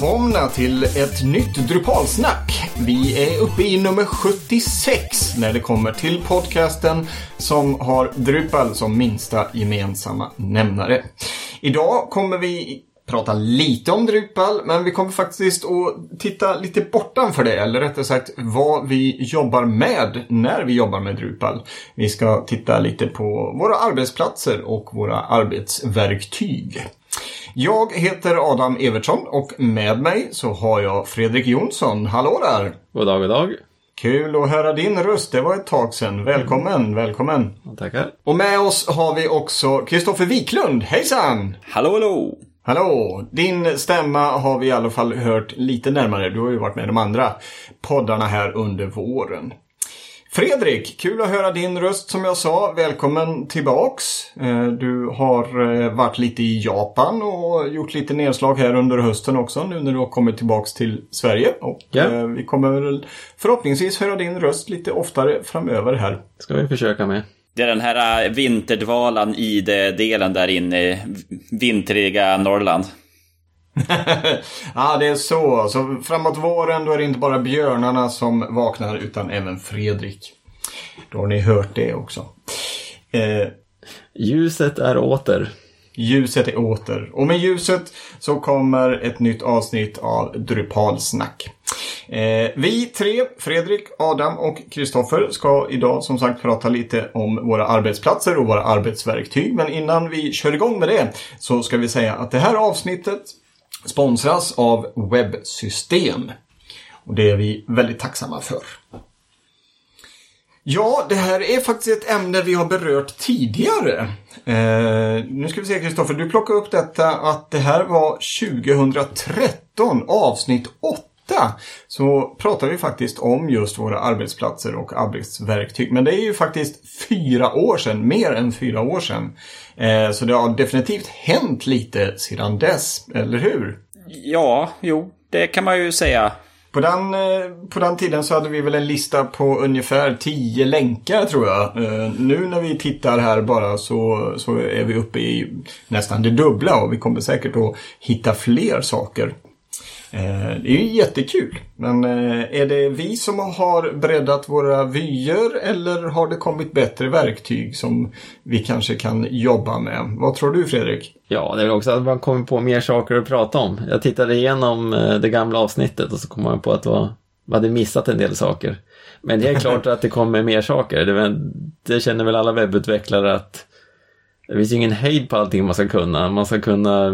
välkomna till ett nytt Drupalsnack. Vi är uppe i nummer 76 när det kommer till podcasten som har Drupal som minsta gemensamma nämnare. Idag kommer vi prata lite om Drupal, men vi kommer faktiskt att titta lite bortanför det, eller rättare sagt vad vi jobbar med när vi jobbar med Drupal. Vi ska titta lite på våra arbetsplatser och våra arbetsverktyg. Jag heter Adam Evertsson och med mig så har jag Fredrik Jonsson. Hallå där! God dag, god dag. Kul att höra din röst. Det var ett tag sedan. Välkommen, mm. välkommen. Tackar. Och med oss har vi också Kristoffer Wiklund. Hejsan! Hallå, hallå! Hallå! Din stämma har vi i alla fall hört lite närmare. Du har ju varit med i de andra poddarna här under våren. Fredrik, kul att höra din röst som jag sa. Välkommen tillbaks. Eh, du har eh, varit lite i Japan och gjort lite nedslag här under hösten också nu när du har kommit tillbaks till Sverige. Och ja. vi kommer förhoppningsvis höra din röst lite oftare framöver här. ska vi försöka med. Det är den här vinterdvalan i delen där inne i vintriga Norrland. Ja, det är så. Så framåt våren då är det inte bara björnarna som vaknar utan även Fredrik. Då har ni hört det också. Eh, ljuset är åter. Ljuset är åter. Och med ljuset så kommer ett nytt avsnitt av Drupalsnack. Eh, vi tre, Fredrik, Adam och Kristoffer, ska idag som sagt prata lite om våra arbetsplatser och våra arbetsverktyg. Men innan vi kör igång med det så ska vi säga att det här avsnittet sponsras av Webbsystem. Och det är vi väldigt tacksamma för. Ja, det här är faktiskt ett ämne vi har berört tidigare. Eh, nu ska vi se Kristoffer, du plockade upp detta att det här var 2013, avsnitt 8 så pratar vi faktiskt om just våra arbetsplatser och arbetsverktyg. Men det är ju faktiskt fyra år sedan, mer än fyra år sedan. Eh, så det har definitivt hänt lite sedan dess, eller hur? Ja, jo, det kan man ju säga. På den, eh, på den tiden så hade vi väl en lista på ungefär tio länkar tror jag. Eh, nu när vi tittar här bara så, så är vi uppe i nästan det dubbla och vi kommer säkert att hitta fler saker. Eh, det är ju jättekul. Men eh, är det vi som har breddat våra vyer eller har det kommit bättre verktyg som vi kanske kan jobba med? Vad tror du Fredrik? Ja, det är väl också att man kommer på mer saker att prata om. Jag tittade igenom eh, det gamla avsnittet och så kom man på att man hade missat en del saker. Men det är klart att det kommer mer saker. Det, det känner väl alla webbutvecklare att det finns ingen hejd på allting man ska kunna. Man ska kunna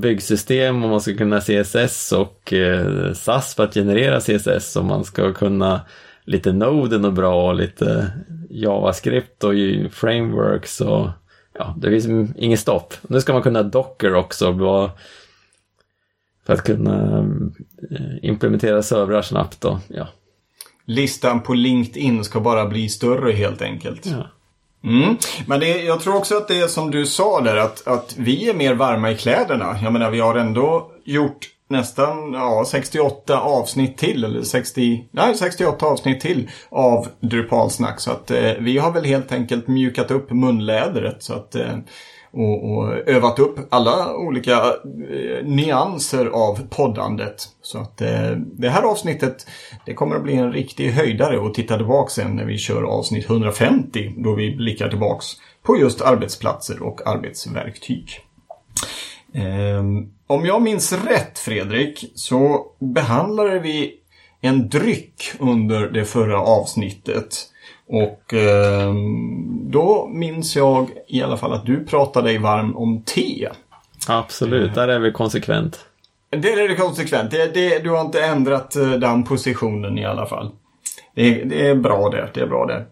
byggsystem och man ska kunna CSS och eh, SAS för att generera CSS och man ska kunna lite Node och bra och lite JavaScript och frameworks och ja, det finns inget stopp. Nu ska man kunna Docker också för att kunna eh, implementera servrar snabbt och ja. Listan på LinkedIn ska bara bli större helt enkelt. Ja. Mm. Men det, jag tror också att det är som du sa där att, att vi är mer varma i kläderna. Jag menar vi har ändå gjort nästan ja, 68 avsnitt till. Eller 60, nej, 68 avsnitt till av Drupalsnack. Så att eh, vi har väl helt enkelt mjukat upp munlädret. Så att eh, och, och, övat upp alla olika eh, nyanser av poddandet. Så att eh, det här avsnittet det kommer att bli en riktig höjdare att titta tillbaka sen när vi kör avsnitt 150 då vi blickar tillbaks på just arbetsplatser och arbetsverktyg. Eh, om jag minns rätt Fredrik så behandlade vi en dryck under det förra avsnittet. Och eh, då minns jag i alla fall att du pratade dig varm om te. Absolut, där är vi konsekvent. Det är det konsekvent. Det, det, du har inte ändrat eh, den positionen i alla fall. Det, det är bra det. Det är bra det.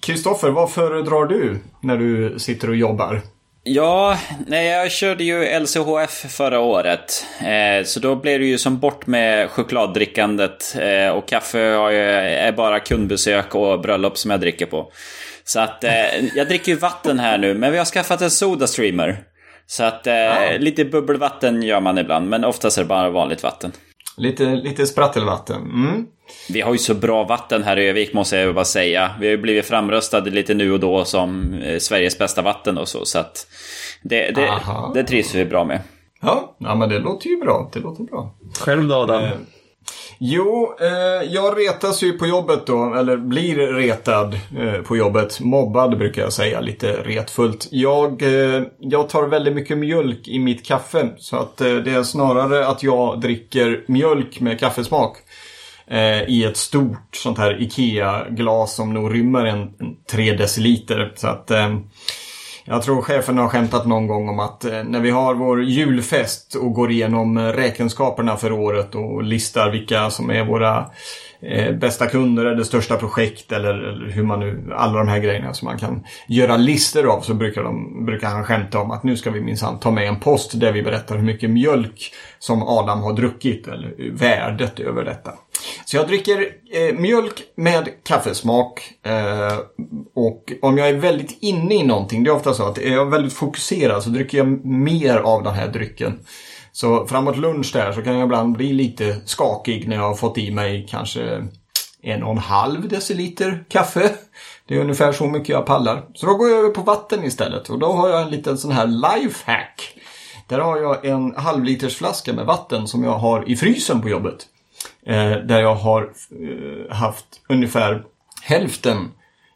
Kristoffer, ehm, vad föredrar du när du sitter och jobbar? Ja, nej, jag körde ju LCHF förra året. Eh, så då blev det ju som bort med chokladdrickandet. Eh, och kaffe jag, är bara kundbesök och bröllop som jag dricker på. Så att eh, jag dricker ju vatten här nu, men vi har skaffat en Sodastreamer. Så att eh, ja. lite bubbelvatten gör man ibland, men oftast är det bara vanligt vatten. Lite, lite sprattelvatten. Mm. Vi har ju så bra vatten här i Övik måste jag bara säga. Vi har ju blivit framröstade lite nu och då som eh, Sveriges bästa vatten och så. Så att det, det, det trivs vi bra med. Ja, ja men det låter ju bra. Det låter bra. Själv då Adam? Jo, eh, jag retas ju på jobbet då, eller blir retad eh, på jobbet. Mobbad brukar jag säga, lite retfullt. Jag, eh, jag tar väldigt mycket mjölk i mitt kaffe. Så att eh, det är snarare att jag dricker mjölk med kaffesmak eh, i ett stort sånt här IKEA-glas som nog rymmer en, en 3 deciliter. Så att eh, jag tror chefen har skämtat någon gång om att eh, när vi har vår julfest och går igenom eh, räkenskaperna för året och listar vilka som är våra eh, bästa kunder eller största projekt eller, eller, hur man nu, alla de här grejerna som man kan göra listor av så brukar, de, brukar han skämta om att nu ska vi minsann ta med en post där vi berättar hur mycket mjölk som Adam har druckit eller värdet över detta. Så jag dricker eh, mjölk med kaffesmak. Eh, och om jag är väldigt inne i någonting, det är ofta så att är jag väldigt fokuserad så dricker jag mer av den här drycken. Så framåt lunch där så kan jag ibland bli lite skakig när jag har fått i mig kanske en och en halv deciliter kaffe. Det är ungefär så mycket jag pallar. Så då går jag över på vatten istället och då har jag en liten sån här lifehack. Där har jag en halvliters flaska med vatten som jag har i frysen på jobbet. Eh, där jag har eh, haft ungefär hälften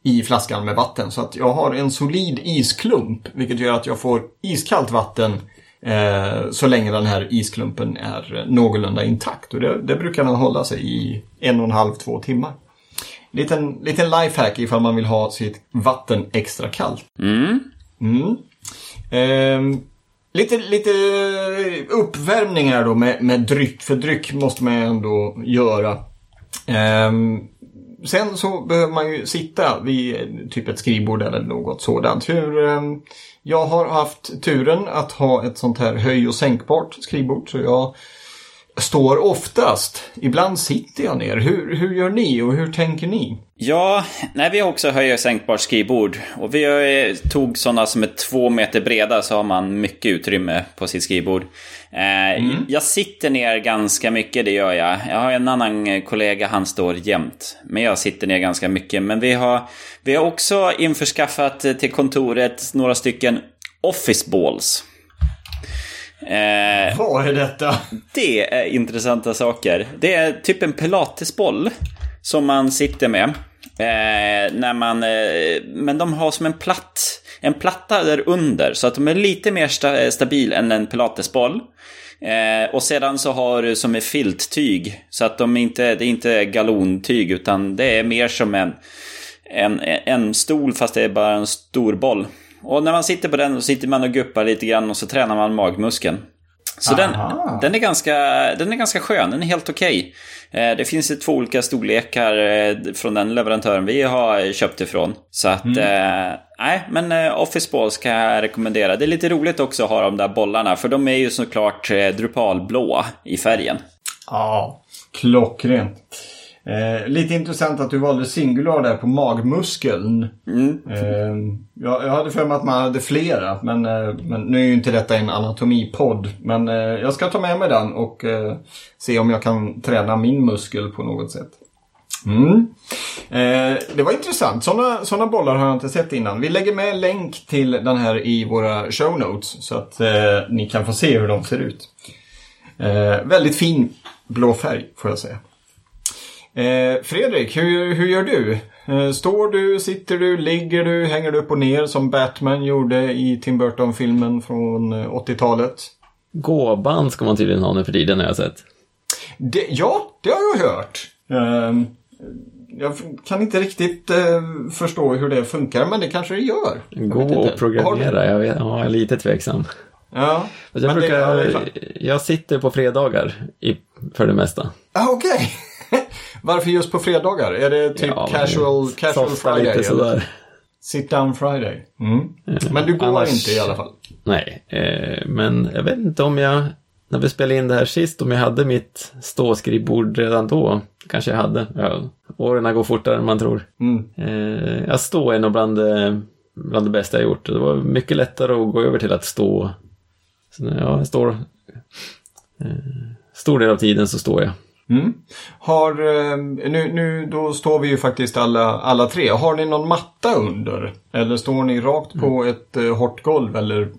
i flaskan med vatten. Så att jag har en solid isklump vilket gör att jag får iskallt vatten eh, så länge den här isklumpen är någorlunda intakt. Och det, det brukar den hålla sig i en och en halv, två timmar. Liten, liten lifehack ifall man vill ha sitt vatten extra kallt. Mm. Mm. Eh, Lite, lite uppvärmningar då med, med dryck, för dryck måste man ju ändå göra. Um, sen så behöver man ju sitta vid typ ett skrivbord eller något sådant. Hur, um, jag har haft turen att ha ett sånt här höj och sänkbart skrivbord så jag står oftast. Ibland sitter jag ner. Hur, hur gör ni och hur tänker ni? Ja, nej, vi har också höj och sänkbart skrivbord. Och vi tog sådana som är två meter breda så har man mycket utrymme på sitt skrivbord. Eh, mm. Jag sitter ner ganska mycket, det gör jag. Jag har en annan kollega, han står jämt. Men jag sitter ner ganska mycket. Men vi har, vi har också införskaffat till kontoret några stycken office balls. Eh, Vad är detta? Det är intressanta saker. Det är typ en pilatesboll som man sitter med. Eh, när man, eh, men de har som en platt, en platta där under så att de är lite mer sta, stabil än en pilatesboll. Eh, och sedan så har du som ett filttyg så att de inte, det är inte galontyg utan det är mer som en, en, en stol fast det är bara en stor boll. Och när man sitter på den så sitter man och guppar lite grann och så tränar man magmuskeln. Så den, den, är ganska, den är ganska skön, den är helt okej. Okay. Eh, det finns två olika storlekar eh, från den leverantören vi har köpt ifrån. Så att, mm. eh, nej, men Office Balls kan jag rekommendera. Det är lite roligt också att ha de där bollarna, för de är ju såklart drupalblå i färgen. Ja, klockrent. Eh, lite intressant att du valde singular där på magmuskeln. Mm. Eh, jag, jag, hade för mig att man hade flera, men, eh, men nu är ju inte detta en anatomipodd. Men eh, jag ska ta med mig den och eh, se om jag kan träna min muskel på något sätt. Mm. Eh, det var intressant. Sådana såna bollar har jag inte sett innan. Vi lägger med länk till den här i våra show notes så att ni kan få se hur de ser ut. väldigt fin blå färg får jag säga. Eh, Fredrik, hur, hur gör du? Eh, står du, sitter du, ligger du, hänger du upp och ner som Batman gjorde i Tim Burton-filmen från 80-talet? Eh, Gåband ska man tydligen ha nu för tiden har jag sett. Det, ja, det har jag hört. Eh, jag kan inte riktigt eh, förstå hur det funkar, men det kanske det gör. Gå och programmera, jag, vet, ja, jag är lite tveksam. Ja, jag, brukar, det, jag sitter på fredagar i, för det mesta. Ah, Okej. Okay. Varför just på fredagar? Är det typ ja, casual, casual Friday? Lite sådär. Sit down Friday. Mm. Men du går Annars, inte i alla fall? Nej, eh, men jag vet inte om jag, när vi spelade in det här sist, om jag hade mitt ståskrivbord redan då. Kanske jag hade. Ja, åren går fortare än man tror. Mm. Eh, jag stå är nog bland det, bland det bästa jag gjort. Det var mycket lättare att gå över till att stå. Så, ja, jag står... Eh, stor del av tiden så står jag. Mm. Har, eh, nu, nu då står vi ju faktiskt alla, alla tre. Har ni någon matta under? Eller står ni rakt på mm. ett uh, hårt golv eller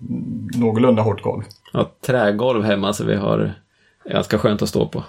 någorlunda hårt golv? Ja, trägolv hemma så vi har ganska skönt att stå på.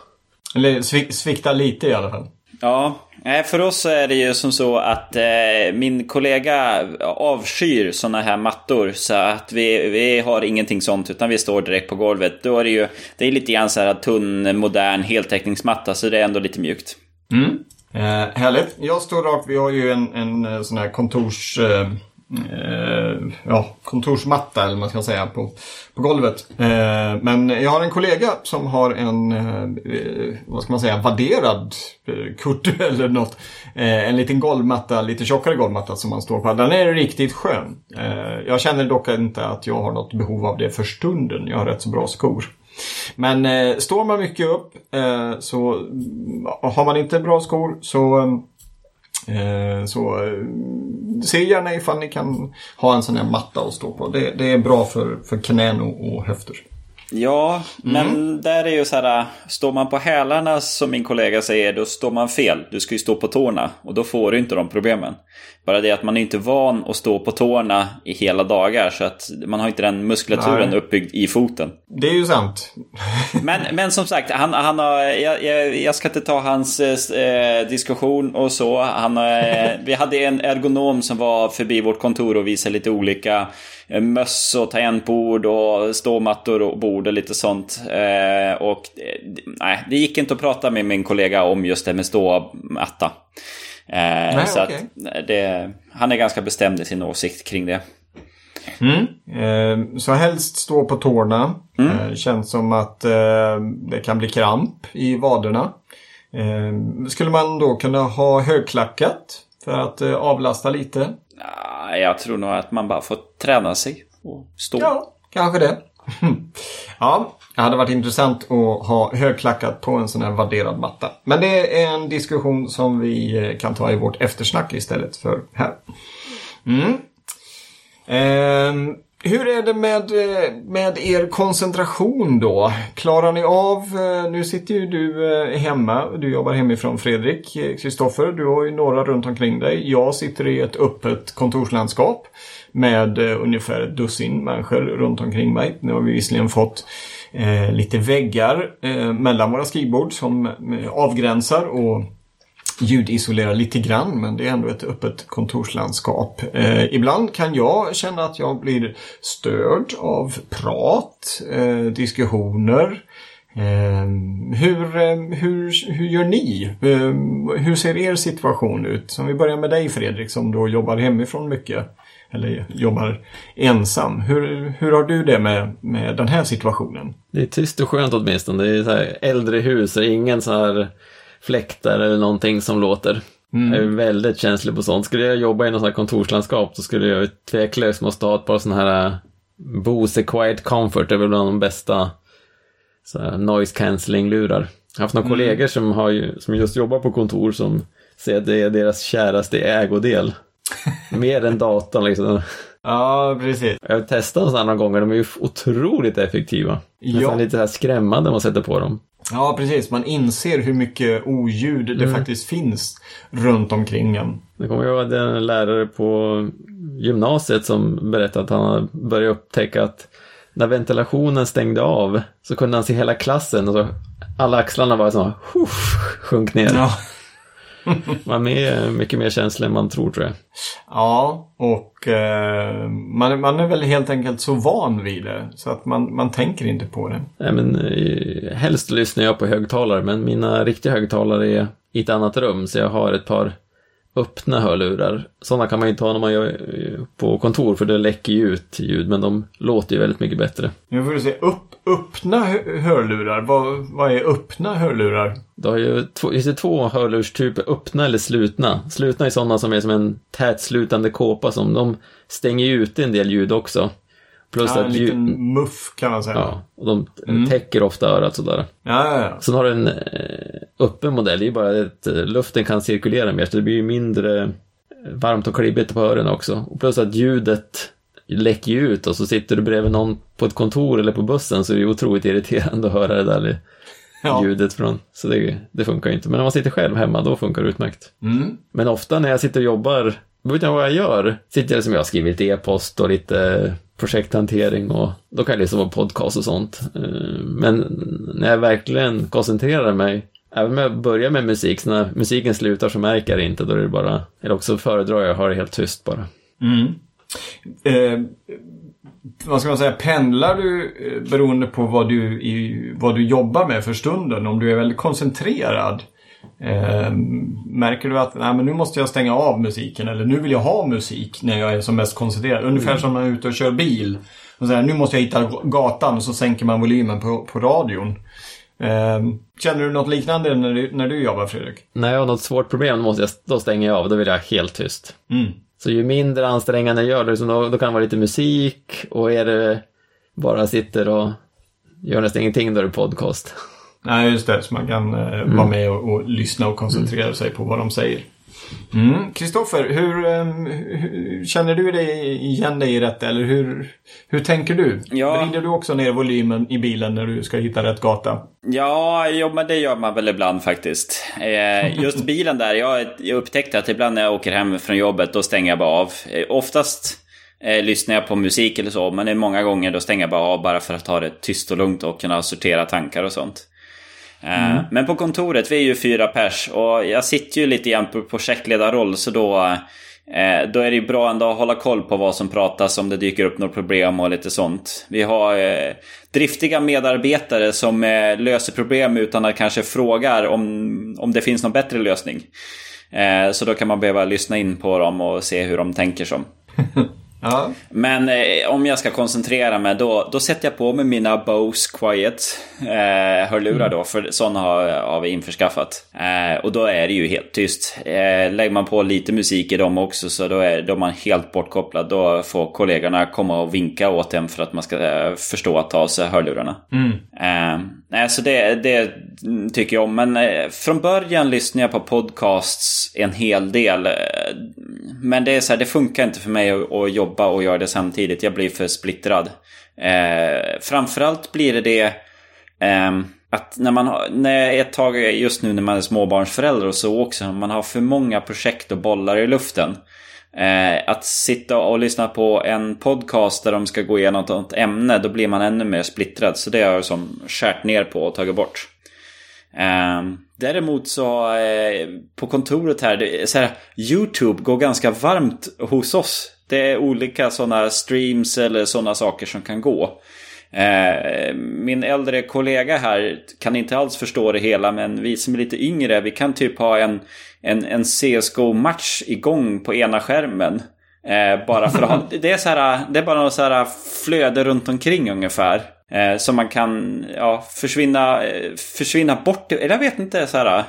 Eller svikta lite i alla fall. Ja, för oss är det ju som så att eh, min kollega avskyr sådana här mattor. Så att vi, vi har ingenting sånt utan vi står direkt på golvet. Då är det ju det är lite grann så här tunn, modern heltäckningsmatta så det är ändå lite mjukt. Mm. Eh, härligt. Jag står rakt. Vi har ju en, en eh, sån här kontors... Eh eh, ja, kontorsmatta eller vad man ska säga på, på golvet. Eh, men jag har en kollega som har en, eh, vad ska man säga, vadderad eh, kudde eller något. Eh, en liten golvmatta, lite tjockare golvmatta som man står på. Den är riktigt skön. Eh, jag känner dock inte att jag har något behov av det för stunden. Jag har rätt så bra skor. Men eh, står man mycket upp eh, så mm, har man inte bra skor så Eh, Eh, så eh, se gärna ifall ni kan ha en sån här matta att stå på. Det, det är bra för, för knän och, och höfter. Ja, men mm. där är ju så här, står man på hälarna som min kollega säger, då står man fel. Du ska ju stå på tårna och då får du inte de problemen. Bara det att man är inte van att stå på tårna i hela dagar så att man har inte den muskulaturen Nej. uppbyggd i foten. Det är ju sant. men, men som sagt, han, han har, jag, jag, jag ska inte ta hans eh, diskussion och så. Han, eh, vi hade en ergonom som var förbi vårt kontor och visade lite olika Eh, möss och tangentbord och ståmattor och bord och lite sånt. Eh, och eh, nej, det gick inte att prata med min kollega om just det med ståmatta. Nej, så okay. att det, han är ganska bestämd i sin åsikt kring det. Mm. så helst stå på tårna. Mm. känns som att det kan bli kramp i vaderna. skulle man då kunna ha högklackat för att avlasta lite? Jag tror nog att man bara får träna sig och stå. Ja, kanske det. ja, det hade varit intressant att ha högklackat på en sån här vadderad matta. Men det är en diskussion som vi eh, kan ta i vårt eftersnack istället för här. Mm. Ehm, hur är det med, eh, med er koncentration då? Klarar ni av, eh, nu sitter ju du eh, hemma, du jobbar hemifrån Fredrik, Kristoffer, du har ju några runt omkring dig. Jag sitter i ett öppet kontorslandskap med ungefär ett dussin människor runt omkring mig. Nu har vi visserligen fått eh, lite väggar eh, mellan våra skrivbord som avgränsar och ljudisolerar lite grann men det är ändå ett öppet kontorslandskap. Eh, ibland kan jag känna att jag blir störd av prat, eh, diskussioner. Eh, hur, eh, hur, hur gör ni? Eh, hur ser er situation ut? Om vi börjar med dig Fredrik som då jobbar hemifrån mycket. Eller jobbar ensam. Hur, hur har du det med, med den här situationen? Det är tyst och skönt åtminstone. Det är så här äldre hus och ingen så här fläktar eller någonting som låter. Mm. Jag är väldigt känslig på sånt. Skulle jag jobba i något sånt här kontorslandskap så skulle jag tveklöst måste ha ett par sådana här äh, Bose Quiet Comfort. Det är väl bland de bästa noise cancelling-lurar. Jag har haft några mm. kollegor som, har ju, som just jobbar på kontor som säger att det är deras käraste ägodel. Mer än datorn liksom. Ja, precis. Jag har testat sådana några gånger, de är ju otroligt effektiva. Ja. Nästan lite så här skrämmande när man sätter på dem. Ja, precis. Man inser hur mycket oljud mm. det faktiskt finns runt omkring en. Det kommer jag ihåg en lärare på gymnasiet som berättade att han började upptäcka att när ventilationen stängde av så kunde han se hela klassen och så alla axlarna bara så sjönk ner. Ja. Man är mycket mer känslig än man tror tror jag. Ja, och eh, man, man är väl helt enkelt så van vid det så att man, man tänker inte på det. Nej, men eh, helst lyssnar jag på högtalare men mina riktiga högtalare är i ett annat rum så jag har ett par öppna hörlurar. Sådana kan man ju inte ha när man gör eh, på kontor för det läcker ju ut ljud men de låter ju väldigt mycket bättre. Nu får du se, upp, öppna hörlurar, vad, vad är öppna hörlurar? Det har ju två, det två hörlurstyper, öppna eller slutna. Slutna är sådana som är som en tätslutande kåpa som de stänger ut en del ljud också. Plus ja, en liten muff kan man säga. Ja, och de mm. täcker ofta örat sådär. Ja, ja, ja. Sen har du en eh, öppen modell, det är bara att eh, luften kan cirkulera mer så det blir ju mindre eh, varmt och klibbigt på öronen också. Och plus att ljudet läcker ju ut och så sitter du bredvid någon på ett kontor eller på bussen så är det ju otroligt irriterande att höra det där ja. ljudet från. Så det, det funkar inte. Men om man sitter själv hemma, då funkar det utmärkt. Mm. Men ofta när jag sitter och jobbar, jag vad jag gör? Sitter jag som jag har skrivit e-post och lite projekthantering och då kan jag lyssna på podcast och sånt. Eh, men när jag verkligen koncentrerar mig, även om jag börjar med musik, så när musiken slutar så märker jag det inte, då är det bara, eller också föredrar jag att ha det helt tyst bara. Mm. Eh, vad ska man säga, pendlar du eh, beroende på vad du, i, vad du jobbar med för stunden? Om du är väldigt koncentrerad? Eh, märker du att nej, men nu måste jag stänga av musiken eller nu vill jag ha musik när jag är som mest koncentrerad? Ungefär mm. som när man är ute och kör bil. Och så här, nu måste jag hitta gatan och så sänker man volymen på, på radion. Eh, känner du något liknande när du, när du jobbar Fredrik? När jag har något svårt problem måste jag, då stänger jag av. Då vill jag helt tyst. Mm. Så ju mindre ansträngande jag gör det, då, då kan det vara lite musik och är det bara sitter och gör nästan ingenting, då är det podcast. Nej, just det. Så man kan eh, mm. vara med och, och, lyssna och koncentrera mm. sig på vad de säger. Kristoffer, mm. hur, um, hur, känner du dig igen dig i detta? Eller hur, hur tänker du? Ja. Vrider du också ner volymen i bilen när du ska hitta rätt gata? Ja, jo, men det gör man väl ibland faktiskt. Eh, just bilen där, jag, jag upptäckte att ibland när jag åker hem från jobbet, då stänger jag bara av. Eh, oftast eh, lyssnar jag på musik eller så, men det är många gånger då stänger jag bara av bara för att ha det tyst och lugnt och kunna sortera tankar och sånt. Eh, mm. Men på kontoret, vi är ju fyra pers och jag sitter ju lite grann på projektledarroll så då eh, då är det ju bra ändå att hålla koll på vad som pratas om det dyker upp något problem och lite sånt. Vi har eh, driftiga medarbetare som löser problem utan att kanske frågar om, om det finns någon bättre lösning. Så då kan man behöva lyssna in på dem och se hur de tänker som. Ja. Men eh, om jag ska koncentrera mig då, då sätter jag på mig mina Bose Quiet eh, hörlurar då. För sådana har, har vi införskaffat. Eh, och då är det ju helt tyst. Eh, lägger man på lite musik i dem också så då är, då är man helt bortkopplad. Då får kollegorna komma och vinka åt en för att man ska eh, förstå att ta av sig hörlurarna. Mm. Eh, nej, så det, det tycker jag om. Men från början lyssnade jag på podcasts en hel del. Men det är så här, det funkar inte för mig att, att jobba och göra det samtidigt. Jag blir för splittrad. Eh, framförallt blir det det eh, att när man har, när ett tag just nu när man är småbarnsförälder och så också, man har för många projekt och bollar i luften. Eh, att sitta och lyssna på en podcast där de ska gå igenom något ämne, då blir man ännu mer splittrad. Så det har jag som skärt ner på och tagit bort. Eh, däremot så eh, på kontoret här, så här, YouTube går ganska varmt hos oss. Det är olika sådana streams eller sådana saker som kan gå. Eh, min äldre kollega här kan inte alls förstå det hela men vi som är lite yngre vi kan typ ha en, en, en CSGO-match igång på ena skärmen. Eh, bara för att ha, det är så här, det är bara något så här flöde runt omkring ungefär. Eh, som man kan ja, försvinna, försvinna bort. Eller jag vet inte så här.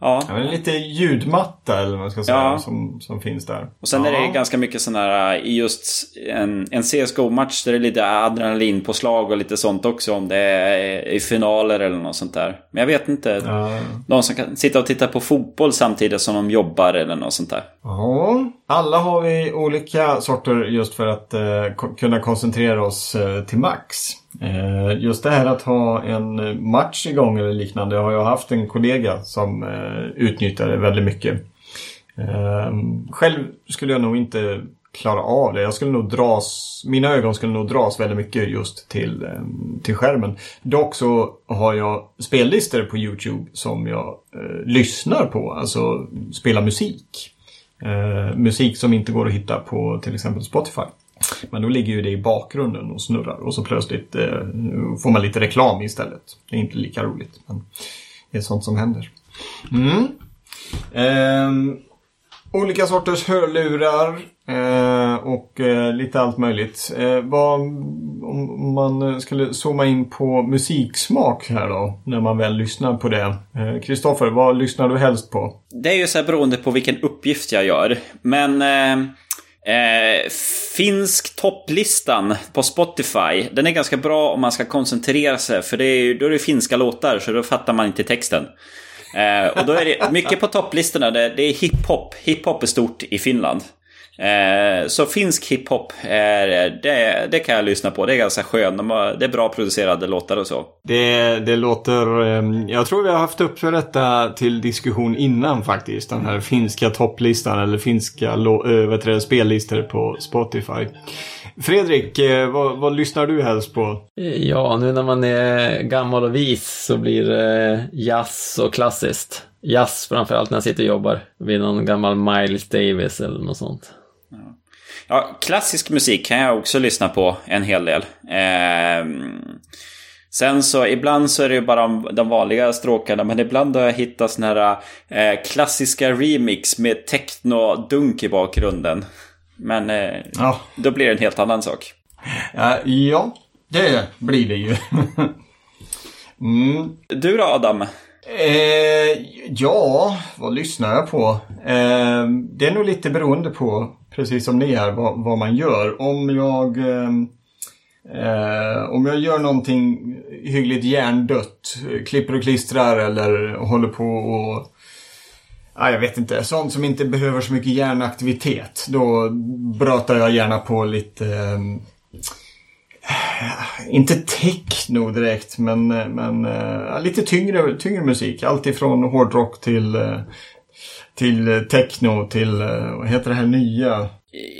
Ja. ja lite ljudmatta eller vad man ska säga ja. som, som finns där. Och sen ja. är det ganska mycket sån här i just en, en CSGO-match där det är lite adrenalinpåslag och lite sånt också om det är i finaler eller något sånt där. Men jag vet inte. Ja. Någon som kan sitta och titta på fotboll samtidigt som de jobbar eller något sånt där. Ja, alla har vi olika sorter just för att eh, kunna koncentrera oss eh, till max. Eh, just det här att ha en match igång eller liknande har jag haft en kollega som utnyttjade utnyttjar det väldigt mycket. Eh, själv skulle jag nog inte klara av det. Jag skulle nog dras, mina ögon skulle nog dras väldigt mycket just till, till skärmen. Dock så har jag spellistor på Youtube som jag eh, lyssnar på, alltså spelar musik. Eh, musik som inte går att hitta på till exempel Spotify. Men då ligger ju det i bakgrunden och snurrar och så plötsligt eh, får man lite reklam istället. Det är inte lika roligt. Men det är sånt som händer. Mm. Eh, olika sorters hörlurar eh, och eh, lite allt möjligt. Eh, vad, om man skulle zooma in på musiksmak här då, när man väl lyssnar på det. Eh, Kristoffer, vad lyssnar du helst på? Det är ju så här beroende på vilken uppgift jag gör. Men eh, Eh, finsk topplistan på Spotify. Den är ganska bra om man ska koncentrera sig. För det är, då är det finska låtar så då fattar man inte texten. Eh, och då är det mycket på topplistorna. Det, det är hiphop. Hiphop är stort i Finland. Eh, så finsk hiphop, det, det kan jag lyssna på. Det är ganska skönt. De har, det är bra producerade låtar och så. Det, det låter... Eh, jag tror vi har haft upp för detta till diskussion innan faktiskt. Den här finska topplistan eller finska äh, spellistor på Spotify. Fredrik, eh, vad, vad, lyssnar du helst på? Ja, nu när man är gammal och vis så blir det jazz och klassiskt. Jazz framförallt när jag sitter och jobbar vid någon gammal Miles Davis eller något sånt. Ja, klassisk musik kan jag också lyssna på en hel del. Eh, sen så ibland så är det ju bara de, de vanliga stråkarna men ibland har jag hittat såna här eh, klassiska remix med techno-dunk i bakgrunden. Men eh, ja. då blir det en helt annan sak. ja, det blir det ju. mm. Du då Adam? Eh, ja, vad lyssnar jag på? Eh, det är nog lite beroende på, precis som ni är, vad, vad man gör. Om jag, ehm, eh, om jag gör någonting hyggligt hjärndött, klipper och klistrar eller håller på och Ja, jag vet inte. Sånt som inte behöver så mycket hjärnaktivitet. Då pratar jag gärna på lite... Ehm, eh, inte techno direkt, men, eh, men eh, lite tyngre, tyngre musik. Allt ifrån hårdrock till, eh, till techno till, uh, vad heter det här nya?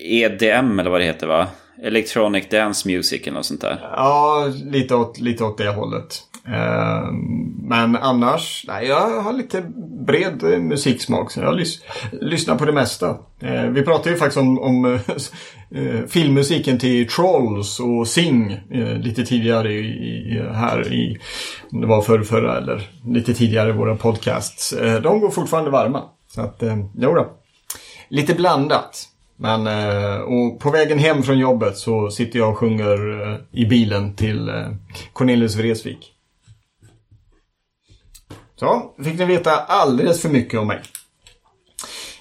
EDM eller vad det heter va? Electronic Dance Music eller något sånt där. Ja, lite åt, lite åt det hållet. Men annars, nej, jag har lite bred musiksmak. Så jag lys lyssnar på det mesta. Vi pratade ju faktiskt om, om eh, filmmusiken till Trolls och Sing eh, lite tidigare i, i, här i, om det var förr, förra eller lite tidigare i våra podcasts. Eh, de går fortfarande varma. Så att, eh, jodå. Lite blandat. Men, eh, och på vägen hem från jobbet så sitter jag och sjunger eh, i bilen till eh, Cornelius Vreeswijk. Så, fick ni veta alldeles för mycket om mig.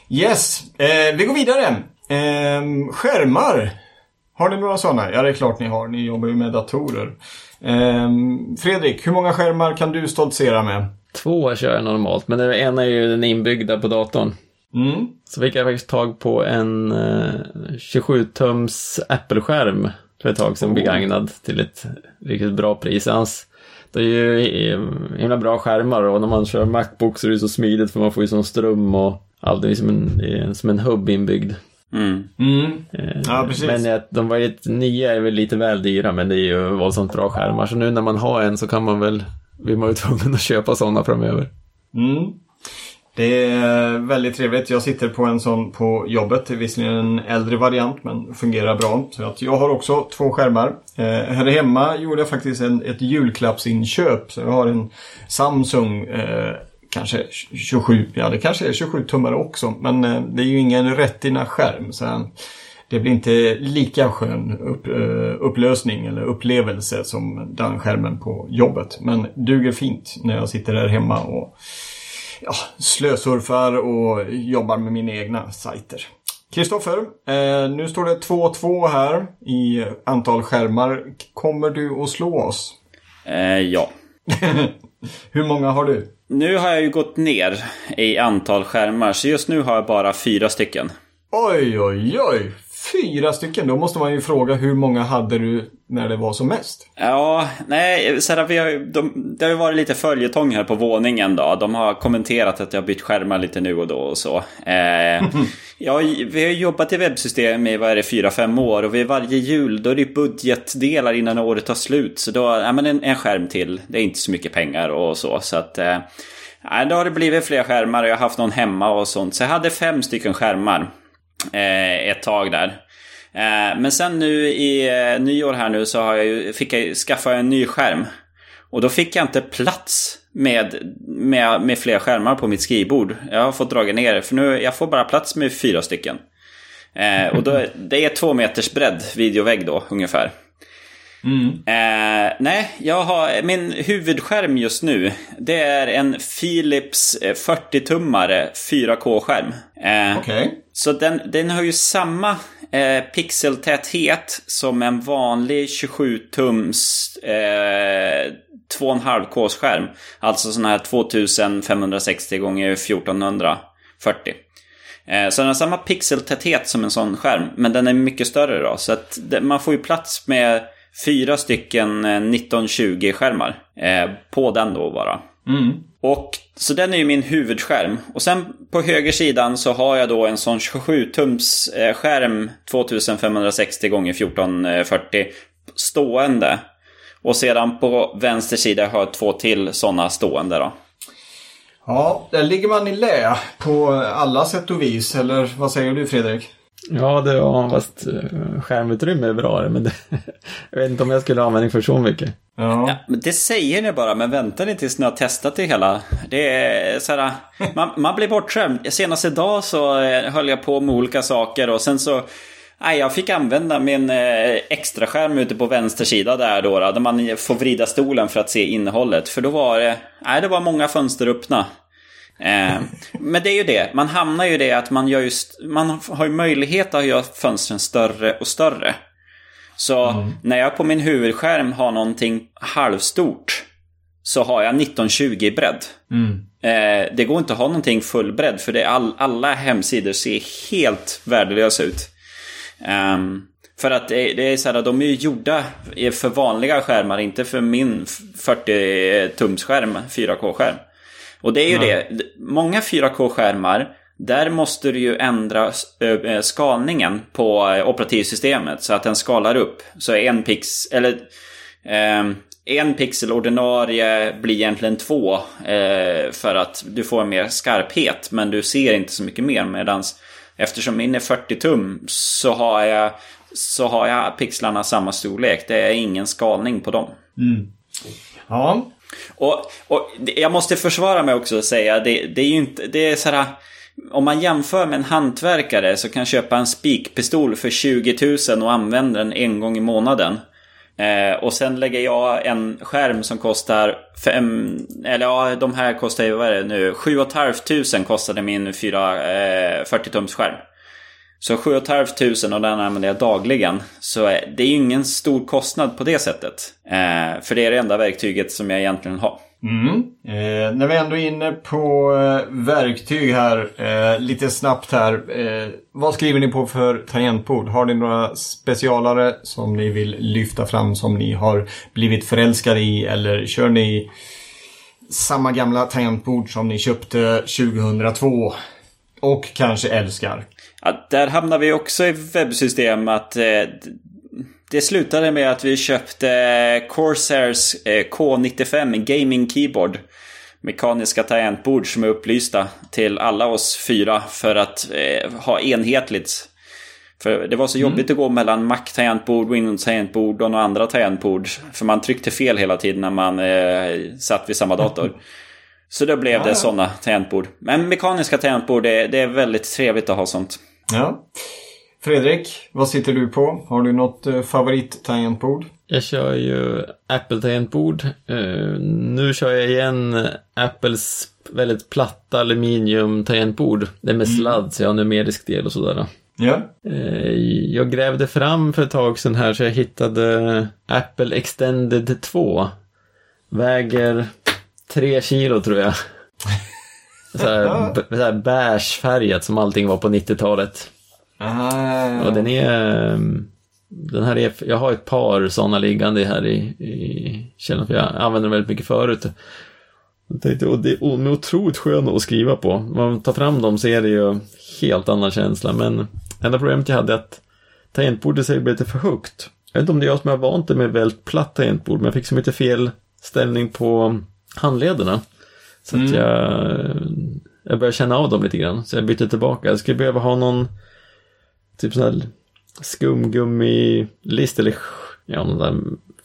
Yes, eh, vi går vidare. Eh, skärmar. Har ni några sådana? Ja, det är klart ni har. Ni jobbar ju med datorer. Eh, Fredrik, hur många skärmar kan du stoltsera med? Två kör jag normalt, men den ena är ju den inbyggda på datorn. Mm. Så fick jag faktiskt tag på en eh, 27-tums Apple-skärm för ett tag sedan oh. begagnad till ett riktigt bra pris. Hans, det är ju eh, himla bra skärmar och när man kör Macbook så är det så smidigt för man får ju sån ström och allt. Det är som en, som en hubb inbyggd. Mm. Mm. Eh, ja, precis. Men de var ju, nya är väl lite väl dyra men det är ju våldsamt bra skärmar. Så nu när man har en så kan man väl, blir man ju tvungen att köpa sådana framöver. Mm. Det är väldigt trevligt. Jag sitter på en sån på jobbet. Det är visserligen en äldre variant men fungerar bra. Så att jag har också två skärmar. Eh, här hemma gjorde jag faktiskt en, ett julklappsinköp. Så jag har en Samsung eh, kanske 27, ja det kanske är 27 tummare också. Men eh, det är ju ingen Retina-skärm. Så det blir inte lika skön upp, eh, upplösning eller upplevelse som den skärmen på jobbet. Men duger fint när jag sitter där hemma och ja, slösurfar och jobbar med mina egna sajter. Kristoffer, eh, nu står det 2-2 här i antal skärmar. Kommer du att slå oss? Eh, ja. Hur många har du? Nu har jag ju gått ner i antal skärmar, så just nu har jag bara fyra stycken. Oj, oj, oj! Fyra stycken? Då måste man ju fråga hur många hade du när det var som mest? Ja, nej, så här, vi har, de, det har ju varit lite följetong här på våningen då. De har kommenterat att jag har bytt skärmar lite nu och då och så. Eh, ja, vi har jobbat i webbsystem i, vad är det, fyra, fem år och vid varje jul då är det budgetdelar innan året tar slut. Så då, ja men en, en skärm till. Det är inte så mycket pengar och så. Så att, eh, då har det blivit fler skärmar och jag har haft någon hemma och sånt. Så jag hade fem stycken skärmar Eh, ett tag där. Eh, men sen nu i eh, nyår här nu så har jag ju, fick jag skaffa en ny skärm. Och då fick jag inte plats med, med, med fler skärmar på mitt skrivbord. Jag har fått dra ner för nu jag får bara plats med fyra stycken. Eh, och då, det är två meters bredd videovägg då ungefär. Mm. Eh, nej, jag har, min huvudskärm just nu det är en Philips 40-tummare eh, 4K-skärm. Eh, okay. Så den, den har ju samma eh, pixeltäthet som en vanlig 27-tums eh, 2,5K-skärm. Alltså sån här 2560 x 1440. Eh, så den har samma pixeltäthet som en sån skärm, men den är mycket större då. Så att man får ju plats med fyra stycken 1920-skärmar eh, på den då bara. Mm. Och så den är ju min huvudskärm. Och sen på höger sidan så har jag då en sån 27-tums eh, skärm 2560 x 1440 stående. Och sedan på vänster sida har jag två till sådana stående då. Ja, där ligger man i lä på alla sätt och vis. Eller vad säger du Fredrik? Ja, det var fast eh, skärmutrymme är bra men det, jag vet inte om jag skulle ha användning för så mycket. Ja. ja. men det säger ni bara, men vänta ni tills ni har testat det hela. Det är så här, man, man blir bortskämd. Senast idag så eh, höll jag på med olika saker och sen så Nej, jag fick använda min eh, extra skärm ute på vänster sida där då, där man får vrida stolen för att se innehållet. För då var det, nej, det var många fönster öppna. Eh, men det är ju det, man hamnar ju i det att man gör just, man har ju möjlighet att göra fönstren större och större. Så mm. när jag på min huvudskärm har någonting halvstort så har jag 1920 i bredd. Mm. Eh, det går inte att ha någonting full bredd för det all, alla hemsidor ser helt värdelösa ut. Um, för att det, det, är så här, de är ju gjorda för vanliga skärmar, inte för min 40-tumsskärm, 4K-skärm. Och det är ju ja. det, många 4K-skärmar, där måste du ju ändra skalningen på operativsystemet så att den skalar upp. Så en pix, eller eh, en pixel ordinarie blir egentligen två eh, för att du får mer skarphet men du ser inte så mycket mer medans eftersom min är 40 tum så har jag så har jag pixlarna samma storlek. Det är ingen skalning på dem. Mm. Ja, och, och jag måste försvara mig också och säga, det, det är ju inte, det är sådär om man jämför med en hantverkare så kan köpa en spikpistol för 20 000 och använda den en gång i månaden. Eh, och sen lägger jag en skärm som kostar fem, eller ja, de här kostar ju, vad är det nu, 7 500 kostade min 4, eh, 40 tums skärm. Så 7 500 och den använder jag dagligen. Så eh, det är ju ingen stor kostnad på det sättet. Eh, för det är det enda verktyget som jag egentligen har. Mm. Eh, när vi ändå är inne på eh, verktyg här, eh, lite snabbt här. Eh, vad skriver ni på för tangentbord? Har ni några specialare som ni vill lyfta fram som ni har blivit förälskade i? Eller kör ni samma gamla tangentbord som ni köpte 2002? Och kanske älskar? Ja, där hamnar vi också i webbsystem att eh, det slutade med att vi köpte Corsairs eh, K95 Gaming Keyboard. Mekaniska tangentbord som är upplysta till alla oss fyra för att eh, ha enhetligt. För det var så mm. jobbigt att gå mellan Mac-tangentbord, Windows-tangentbord och några andra tangentbord. För man tryckte fel hela tiden när man eh, satt vid samma dator. Så då blev ja, det ja. sådana tangentbord. Men mekaniska tangentbord, det, det är väldigt trevligt att ha sånt. Ja. Fredrik, vad sitter du på? Har du något eh, favorit-tangentbord? Jag kör ju Apple-tangentbord. Uh, nu kör jag igen Apples väldigt platta aluminium-tangentbord. Det är med mm. sladd, så jag har numerisk del och sådär. Ja. Uh, jag grävde fram för ett tag sedan här så jag hittade Apple Extended 2. Väger 3 kilo tror jag. Såhär, såhär beigefärgat som allting var på 90-talet. Ah. Och den är... Ehm, den här är, jag har ett par sådana liggande här i, i källaren för jag använder dem väldigt mycket förut. Och det är otroligt skönt att skriva på. Om man tar fram dem så är det ju helt annan känsla. Men enda problemet jag hade är att tangentbordet säger lite för högt. Jag vet inte om det är jag som har vant med väldigt platt tangentbord, men jag fick så mycket fel ställning på handlederna. Så mm. att jag, jag började känna av dem lite grann. Så jag bytte tillbaka. Jag skulle behöva ha någon typ sån här skumgummi-list eller ja, där,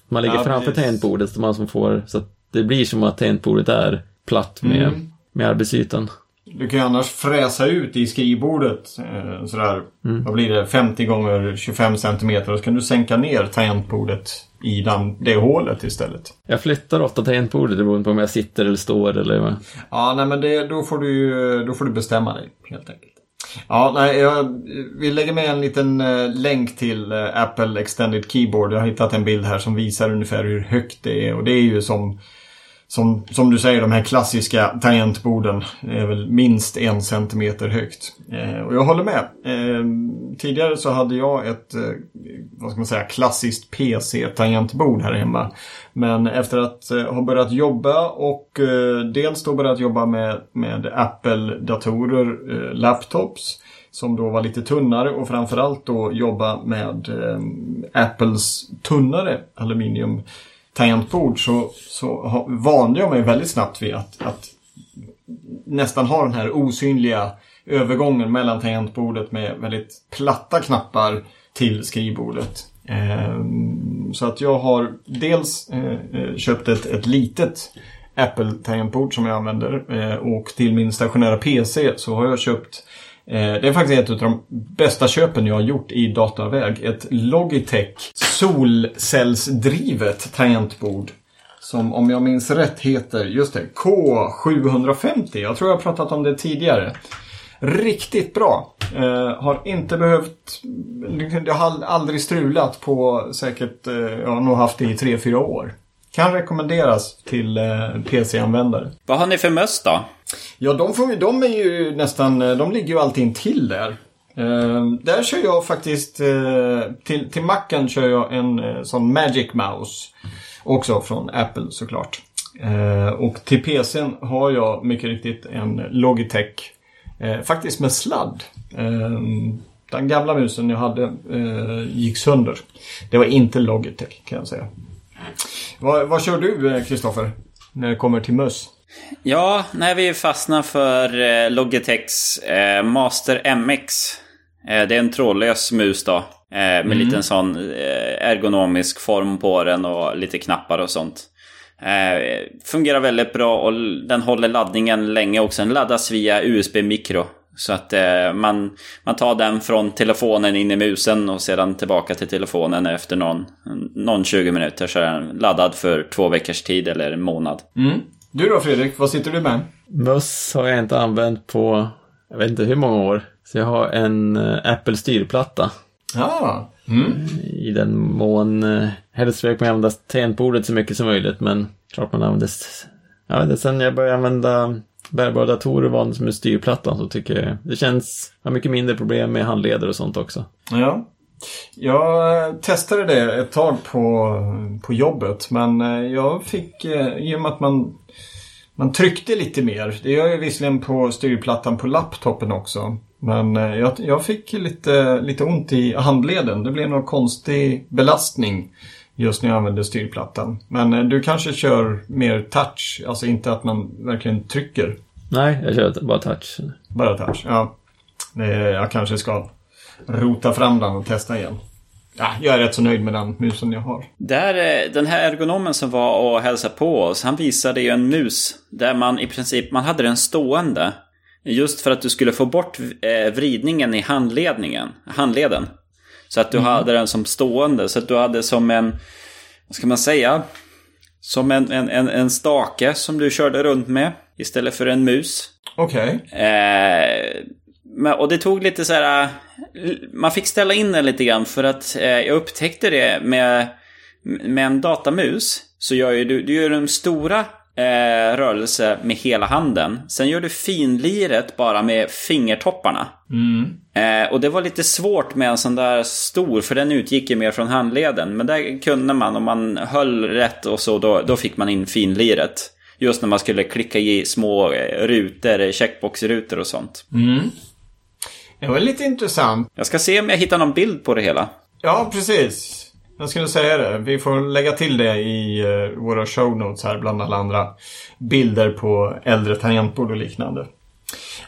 man lägger ja, framför tangentbordet så man som får så att det blir som att tangentbordet är platt med, mm. med arbetsytan. Du kan ju annars fräsa ut i skrivbordet eh, sådär, mm. vad blir det, 50 gånger 25 cm och så kan du sänka ner tangentbordet i den, det hålet istället. Jag flyttar ofta tangentbordet beroende på om jag sitter eller står eller vad. Ja, nej men det, då, får du, då får du bestämma dig helt enkelt. Ja, nej, jag, vi lägger med en liten uh, länk till uh, Apple Extended Keyboard. Jag har hittat en bild här som visar ungefär hur högt det är och det är ju som som, som du säger, de här klassiska tangentborden är väl minst en centimeter högt. Eh, och jag håller med. Eh, tidigare så hade jag ett, eh, vad ska man säga, klassiskt PC-tangentbord här hemma. Men efter att eh, ha börjat jobba och eh, dels då börjat jobba med, med Apple-datorer, eh, laptops, som då var lite tunnare och framförallt då jobba med eh, Apples tunnare aluminium tangentbord så, så vande jag mig väldigt snabbt vid att, att nästan ha den här osynliga övergången mellan tangentbordet med väldigt platta knappar till skrivbordet. Ehm, så att jag har dels eh, eh, köpt ett, ett litet Apple-tangentbord som jag använder eh, och till min stationära PC så har jag köpt Eh, det är faktiskt ett av de bästa köpen jag har gjort i dataväg. Ett Logitech solcellsdrivet tangentbord. Som om jag minns rätt heter, just det, K750. Jag tror jag har pratat om det tidigare. Riktigt bra. Eh, har inte behövt... Det har aldrig strulat på säkert, eh, jag har nog haft det i 3-4 år. Kan rekommenderas till eh, PC-användare. Vad har ni för möss då? Ja, de, får, de är ju nästan, eh, de ligger ju alltid till där. Uh, där kör jag faktiskt, uh, till, till Macen kör jag en uh, sån Magic Mouse. Också från Apple såklart. och till PCn har jag mycket riktigt en Logitech. faktiskt med sladd. den gamla musen jag hade gick sönder. Det var inte Logitech kan jag säga. Vad, vad kör du Kristoffer? När det kommer till möss? Ja, när vi fastnar för eh, Logitechs eh, Master MX. Eh, det är en trådlös mus då. Eh, med mm. liten sån eh, ergonomisk form på den och lite knappar och sånt. Eh, fungerar väldigt bra och den håller laddningen länge också. Den laddas via USB-mikro. Så att eh, man, man tar den från telefonen in i musen och sedan tillbaka till telefonen efter någon, någon 20 minuter så är den laddad för två veckors tid eller en månad. Mm. Du då Fredrik, vad sitter du med? Möss har jag inte använt på, jag vet inte hur många år. Så jag har en uh, Apple styrplatta. Ja. Mm. I den mån, uh, helst försöker man använda tangentbordet så mycket som möjligt men klart man använder, vet inte, sen jag började använda bärbara datorer vanligt som styrplattan. styrplatta så tycker jag det känns, jag har mycket mindre problem med handleder och sånt också. Ja. Jag eh, testade det ett tag på, på jobbet men eh, jag fick, eh, i och med att man man tryckte lite mer. Det gör jag visserligen på styrplattan på laptopen också. Men jag, jag fick lite, lite ont i handleden. Det blev någon konstig belastning just när jag använde styrplattan. Men eh, du kanske kör mer touch, alltså inte att man verkligen trycker? Nej, jag kör bara touch. Bara touch, ja. Jag kanske ska rota fram den och testa igen. Ja, jag är rätt så nöjd med den musen jag har. Där, den här ergonomen som var och hälsade på oss, han visade ju en mus där man i princip, man hade den stående. Just för att du skulle få bort eh, vridningen i handledningen, handleden. Så att du mm. hade den som stående, så att du hade som en, vad ska man säga? Som en, en, en, en stake som du körde runt med istället för en mus. Okej. Okay. Eh, och det tog lite så här... Man fick ställa in den lite grann för att eh, jag upptäckte det med, med en datamus. Så gör ju du, du gör en stora eh, rörelse med hela handen. Sen gör du finliret bara med fingertopparna. Mm. Eh, och det var lite svårt med en sån där stor, för den utgick ju mer från handleden. Men där kunde man, om man höll rätt och så, då, då fick man in finliret. Just när man skulle klicka i små eh, rutor, checkboxrutor och sånt. Mm. Det var lite intressant. Jag ska se om jag hittar någon bild på det hela. Ja, precis. Jag skulle säga det. Vi får lägga till det i eh, våra show notes här bland alla andra bilder på äldre tangentbord och liknande.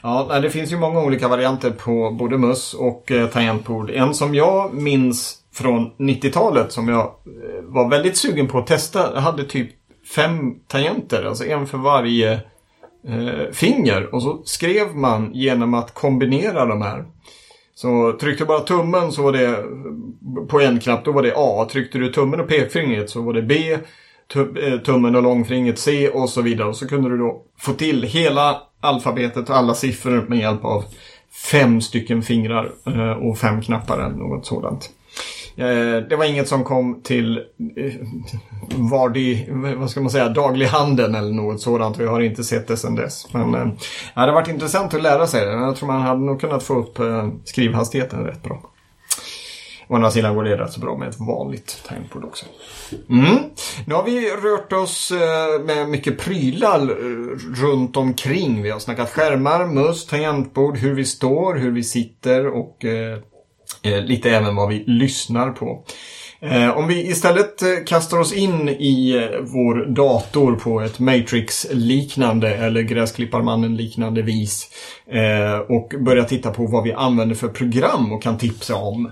Ja, det finns ju många olika varianter på både möss och eh, tangentbord. En som jag minns från 90-talet som jag eh, var väldigt sugen på att testa hade typ fem tangenter, alltså en för varje eh, finger och så skrev man genom att kombinera de här. Så tryckte du bara tummen så var det på en knapp, då var det A. Tryckte du tummen och pekfingret så var det B. Eh, tummen och långfingret C och så vidare. Och så kunde du då få till hela alfabetet och alla siffror med hjälp av fem stycken fingrar eh, och fem knappar eller något sådant. Eh, det var inget som kom till eh, vardig, vad ska man säga, daglig eller något sådant. Vi har inte sett det sedan dess. Men eh, det har varit intressant att lära sig det. Jag tror man hade nog kunnat få upp eh, skrivhastigheten rätt bra. Å andra sidan går det rätt så bra med ett vanligt tangentbord också. Mm. Nu har vi rört oss eh, med mycket prylar runt omkring. Vi har snackat skärmar, mus, tangentbord, hur vi står, hur vi sitter och Eh, lite även vad vi lyssnar på. Eh, om vi istället eh, kastar oss in i vår dator på ett Matrix-liknande eller Gräsklipparmannen-liknande vis och börjar titta på vad vi använder för program och kan tipsa om.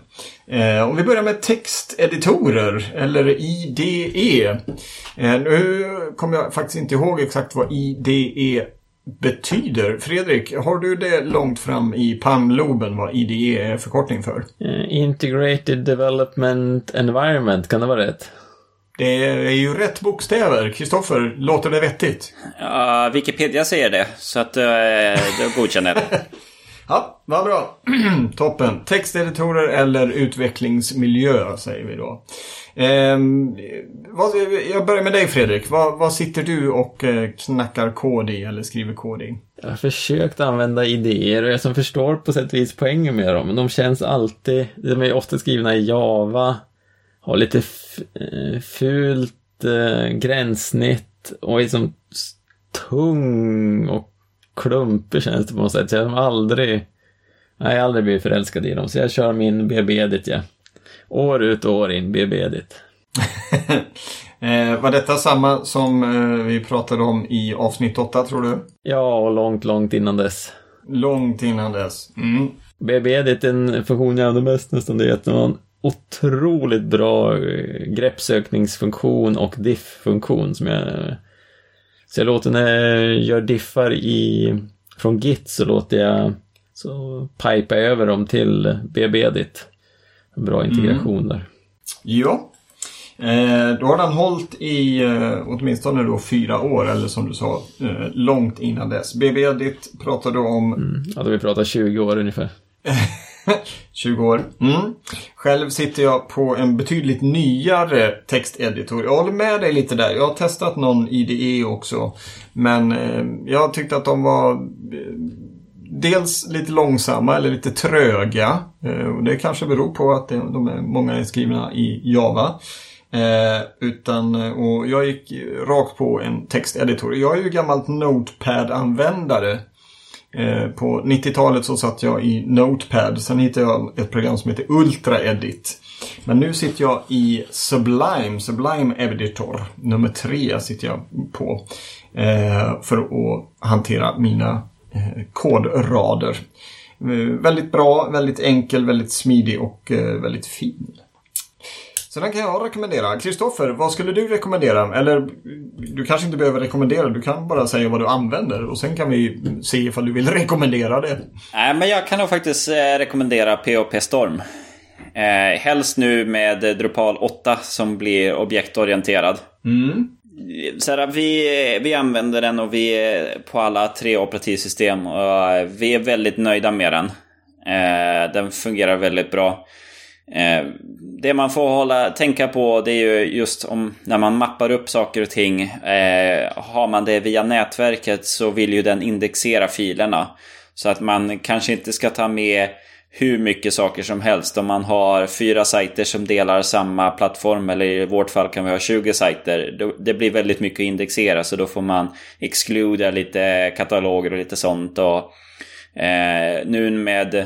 Om vi börjar med texteditorer eller IDE. Nu kommer jag faktiskt inte ihåg exakt vad IDE betyder. Fredrik, har du det långt fram i pannloben vad IDE är förkortning för? Uh, Integrated Development Environment, kan det vara rätt? Det är ju rätt bokstäver. Kristoffer, låter det vettigt? Ja, Wikipedia säger det, så att uh, då godkänner jag det. ja, vad bra. Toppen. Texteditorer eller utvecklingsmiljö säger vi då. Eh, vad, jag börjar med dig Fredrik. Vad, vad sitter du och eh, knackar kod i eller skriver kod i? Jag har försökt använda idéer och jag som förstår på sätt och vis poängen med dem. Men de känns alltid, de är ofta skrivna i Java, har lite eh, fult eh, gränssnitt och är som tung och klumpig känns det på något sätt. Jag har aldrig, nej, jag har aldrig blivit förälskad i dem. Så jag kör min BB-dit ja. År ut och år in, BB dit. eh, var detta samma som eh, vi pratade om i avsnitt 8 tror du? Ja, och långt, långt innan dess. Långt innan dess. Mm. BB dit en funktion jag använder mest nästan det är att en otroligt bra eh, greppsökningsfunktion och diff-funktion som jag så jag låter när jag gör diffar i, från Git så låter jag så pipa över dem till BB dit bra integration mm. där. Ja. Eh, då har den hållit i eh, åtminstone då fyra år eller som du sa eh, långt innan dess. BB Edit pratade om... Mm. Ja, då vi pratar 20 år ungefär. 20 år. Mm. Själv sitter jag på en betydligt nyare texteditor. Jag håller med dig lite där. Jag har testat någon IDE också. Men eh, jag tyckte att de var eh, dels lite långsamma eller lite tröga. Eh, och det kanske beror på att de är, många är skrivna i Java. Eh, utan, eh, och jag gick rakt på en texteditor. Jag är ju gammalt Notepad-användare. Eh, på 90-talet så satt jag i Notepad. Sen hittade jag ett program som heter Ultra Edit. Men nu sitter jag i Sublime, Sublime Editor. Nummer tre sitter jag på. Eh, för att hantera mina Eh, kodrader. Eh, väldigt bra, väldigt enkel, väldigt smidig och eh, väldigt fin. Så den kan jag rekommendera. Kristoffer, vad skulle du rekommendera? Eller du kanske inte behöver rekommendera, du kan bara säga vad du använder och sen kan vi se ifall du vill rekommendera det. Nej, men jag kan nog faktiskt rekommendera POP Storm. Eh, helst nu med Drupal 8 som blir objektorienterad. Mm så här, vi, vi använder den och vi är på alla tre operativsystem och vi är väldigt nöjda med den. Eh, den fungerar väldigt bra. Eh, det man får hålla, tänka på det är ju just om när man mappar upp saker och ting. Eh, har man det via nätverket så vill ju den indexera filerna. Så att man kanske inte ska ta med hur mycket saker som helst. Om man har fyra sajter som delar samma plattform eller i vårt fall kan vi ha 20 sajter. Det blir väldigt mycket att indexera så då får man excluda lite kataloger och lite sånt. Och, eh, nu med eh,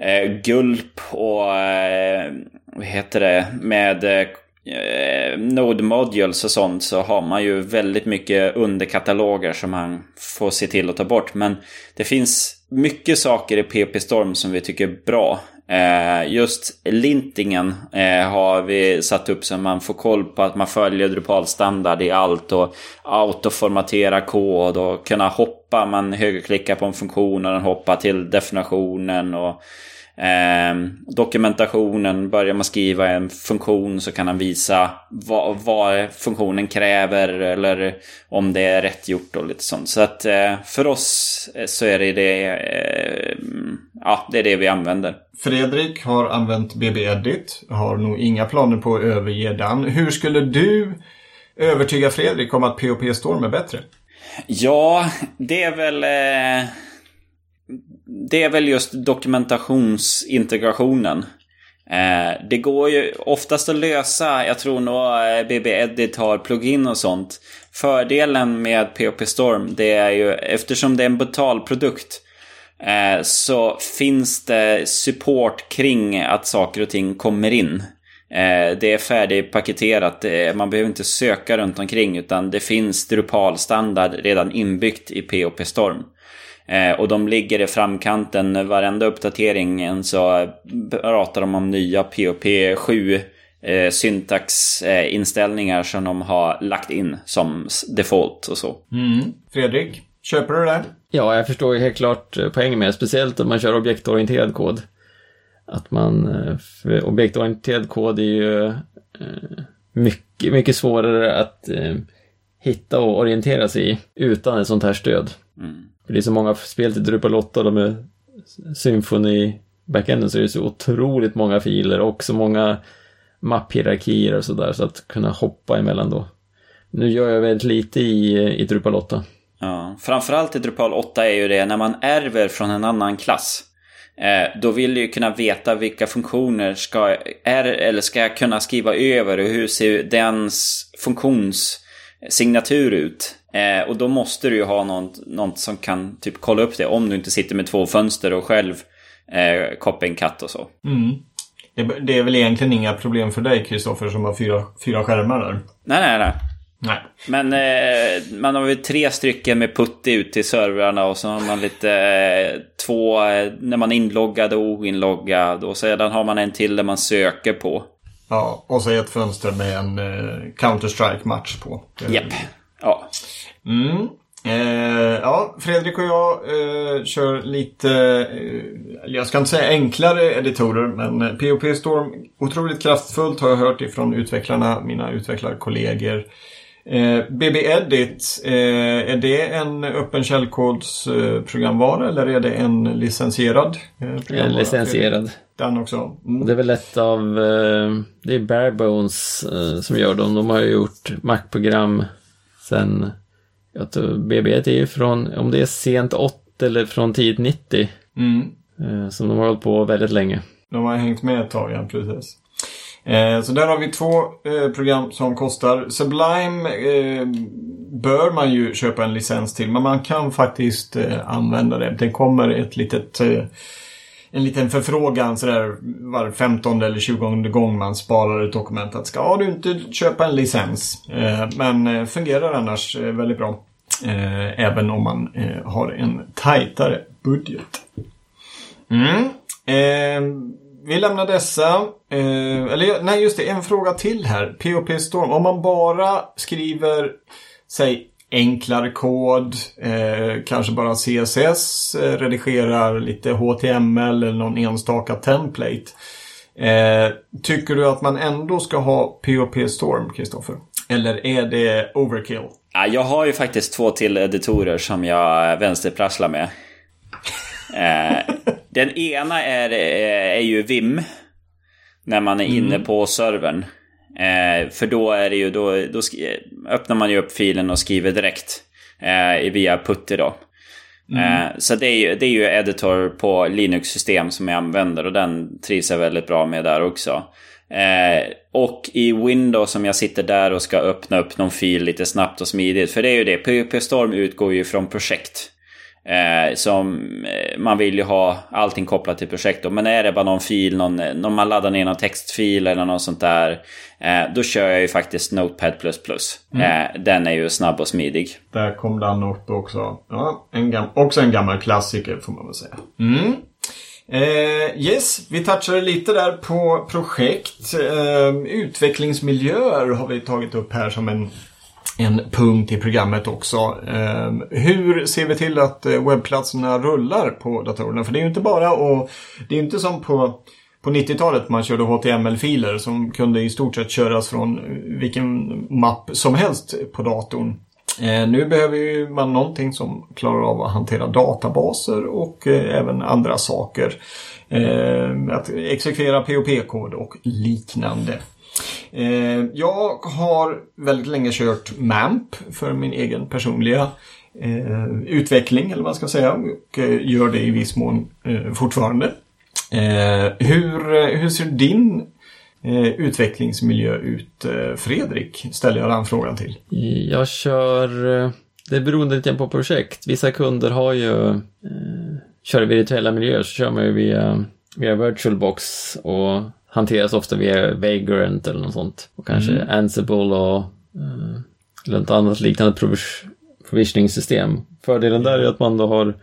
Eh, gulp och eh, vad heter det med eh, eh, Node Modules och sånt så har man ju väldigt mycket underkataloger som man får se till att ta bort. Men det finns mycket saker i PP Storm som vi tycker är bra. Eh, just lintingen eh, har vi satt upp så man får koll på att man följer Drupal-standard i allt och autoformatera kod och kunna hoppa. Man högerklickar på en funktion och den hoppar till definitionen och Eh, dokumentationen, börjar man skriva en funktion så kan han visa vad, vad, funktionen kräver eller om det är rätt gjort och lite sånt. Så att eh, för oss så är det, det eh, ja, det är det vi använder. Fredrik har använt BB Edit. Har nog inga planer på att överge den. Hur skulle du övertyga Fredrik om att POP Storm är bättre? Ja, det är väl... Det är väl just dokumentationsintegrationen. Eh, det går ju oftast att lösa. Jag tror nog eh, BB Edit har plugin och sånt. Fördelen med POP Storm det är ju eftersom det är en betalprodukt eh, så finns det support kring att saker och ting kommer in. Eh, det är färdigpaketerat. Man behöver inte söka runt omkring utan det finns Drupal-standard redan inbyggt i POP Storm. Eh, och de ligger i framkanten. Varenda uppdatering så pratar de om nya POP 7 eh, syntaxinställningar som de har lagt in som default och så. Mm. Fredrik, köper du det? Ja, jag förstår ju helt klart eh, poängen med det. Speciellt om man kör objektorienterad kod. Att man, objektorienterad kod är ju mycket, mycket svårare att hitta och orientera sig i utan ett sånt här stöd. Mm. För det är så många spel till Drupal 8 de är symfoni backenden så det är så otroligt många filer och så många mapphierarkier och sådär så att kunna hoppa emellan då. Nu gör jag väldigt lite i, i Drupal 8. Ja, framförallt i Drupal 8 är ju det när man ärver från en annan klass. Eh, då vill du ju kunna veta vilka funktioner ska, är, eller ska jag kunna skriva över och hur ser dens funktionssignatur ut. Eh, och då måste du ju ha något, något som kan typ kolla upp det. Om du inte sitter med två fönster och själv eh, koppla en katt och så. Mm. Det, det, är väl egentligen inga problem för dig Kristoffer som har fyra, fyra skärmar där? Nej, nej, nej. Nej. Men eh, man har väl tre stycken med putti ut till servrarna och så har man lite eh, två eh, när man är inloggad och oinloggad. Och sedan har man en till där man söker på. Ja, och så ett fönster med en eh, Counter-Strike-match på. Japp. Yep. Ja. Mm. Eh, ja, Fredrik och jag eh, kör lite, eh, jag ska inte säga enklare editorer, men POP Storm otroligt kraftfullt har jag hört ifrån utvecklarna, mina utvecklarkollegor. Eh, BB Edit, eh, är det en öppen källkodsprogramvara eller är det en licensierad eh, programvara? En licensierad. Den också. Mm. Det är väl ett av, eh, det är Barebones eh, som gör dem. De har ju gjort Mac-program sen jag tror BB är ju från, om det är sent 80 eller från tidigt 90. Mm. Eh, som de har hållit på väldigt länge. De har hängt med ett tag, ja precis. Eh, så där har vi två eh, program som kostar. Sublime eh, bör man ju köpa en licens till, men man kan faktiskt eh, använda det. Det kommer ett litet eh, en liten förfrågan sådär var 15 eller 20 gång man sparar ett dokument att ska du inte köpa en licens. Eh, men eh, fungerar annars eh, väldigt bra. Eh, även om man eh, har en tajtare budget. Mm. Eh, vi lämnar dessa. eller nej just det, en fråga till här. POP Storm. Om man bara skriver säg enklare kod, eh, kanske bara CSS, eh, redigerar lite HTML eller någon enstaka template. Eh, tycker du att man ändå ska ha POP Storm, Kristoffer? Eller är det overkill? Ja, jag har ju faktiskt två till editorer som jag vänsterprasslar med. eh, den ena är, eh, är ju Vim. När man är inne mm. på servern. Eh, för då är det ju, då, då öppnar man ju upp filen och skriver direkt. Eh, via Putti då. Mm. Eh, så det är, ju, det är ju editor på Linux-system som jag använder och den trivs jag väldigt bra med där också. Eh, och i Windows som jag sitter där och ska öppna upp någon fil lite snabbt och smidigt. För det är ju det, PUP Storm utgår ju från projekt. Eh, som eh, man vill ju ha allting kopplat till projekt då. Men är det bara någon fil, någon, någon man laddar ner någon textfil eller något sånt där. Eh, då kör jag ju faktiskt Notepad++. Mm. Eh, den är ju snabb och smidig. Där kom den upp också. Ja, en också en gammal klassiker får man väl säga. Mm. Eh, yes, vi touchade lite där på projekt. Eh, utvecklingsmiljöer har vi tagit upp här som en en punkt i programmet också. Ehm, hur ser vi till att eh, webbplatserna rullar på datorerna? För det är ju inte bara och Det är inte som på, på 90-talet man körde HTML-filer som kunde i stort sett köras från vilken mapp som helst på datorn. Ehm, nu behöver ju man någonting som klarar av att hantera databaser och eh, även andra saker. Ehm, att exekvera POP-kod och liknande. Eh, jag har väldigt länge kört MAMP för min egen personliga eh, utveckling eller vad man ska säga och eh, gör det i viss mån eh, fortfarande. Eh, hur, eh, hur ser din utvecklingsmiljö ut Fredrik? Ställer jag den frågan till. Jag kör, det beror lite på projekt. Vissa kunder har ju, kör virtuella miljöer så kör man ju via, via VirtualBox och hanteras ofta via Vagrant eller något sånt. Och kanske mm. Ansible och eh, eller något annat liknande provis provisioningssystem. Fördelen där är att man då har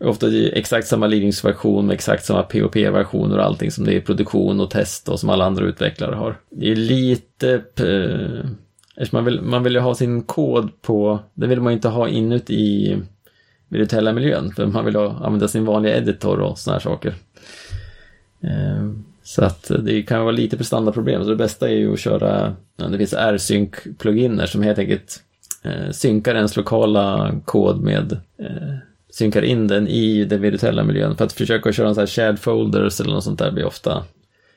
ofta exakt samma Linux-version med exakt samma POP-versioner och allting som det är i produktion och test och som alla andra utvecklare har. Det är lite... Eh, man vill, man vill ju ha sin kod på... Det vill man inte ha inuti virtuella miljön för man vill ha, använda sin vanliga editor och sådana här saker. Så att det kan vara lite prestandaproblem. Så det bästa är ju att köra, det finns R-sync-pluginer som helt enkelt eh, synkar ens lokala kod med, eh, synkar in den i den virtuella miljön. För att försöka köra en sån här shared folders eller något sånt där blir ofta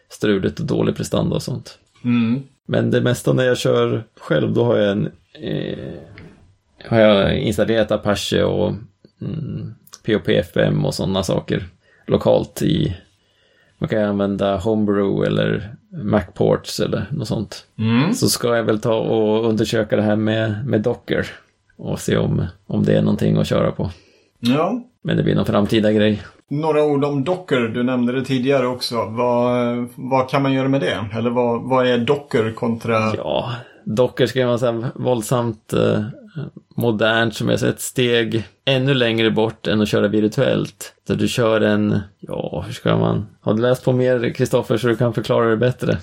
struligt och dålig prestanda och sånt. Mm. Men det mesta när jag kör själv, då har jag en eh, har jag installerat Apache och mm, POPFM och sådana saker lokalt i man kan använda Homebrew eller Macports eller något sånt. Mm. Så ska jag väl ta och undersöka det här med, med Docker och se om, om det är någonting att köra på. Ja. Men det blir någon framtida grej. Några ord om Docker, du nämnde det tidigare också. Vad, vad kan man göra med det? Eller vad, vad är Docker kontra... Ja, Docker ska vara så våldsamt eh, modernt som är ett steg ännu längre bort än att köra virtuellt. Så du kör en, ja, hur ska man? Har du läst på mer Kristoffer så du kan förklara det bättre?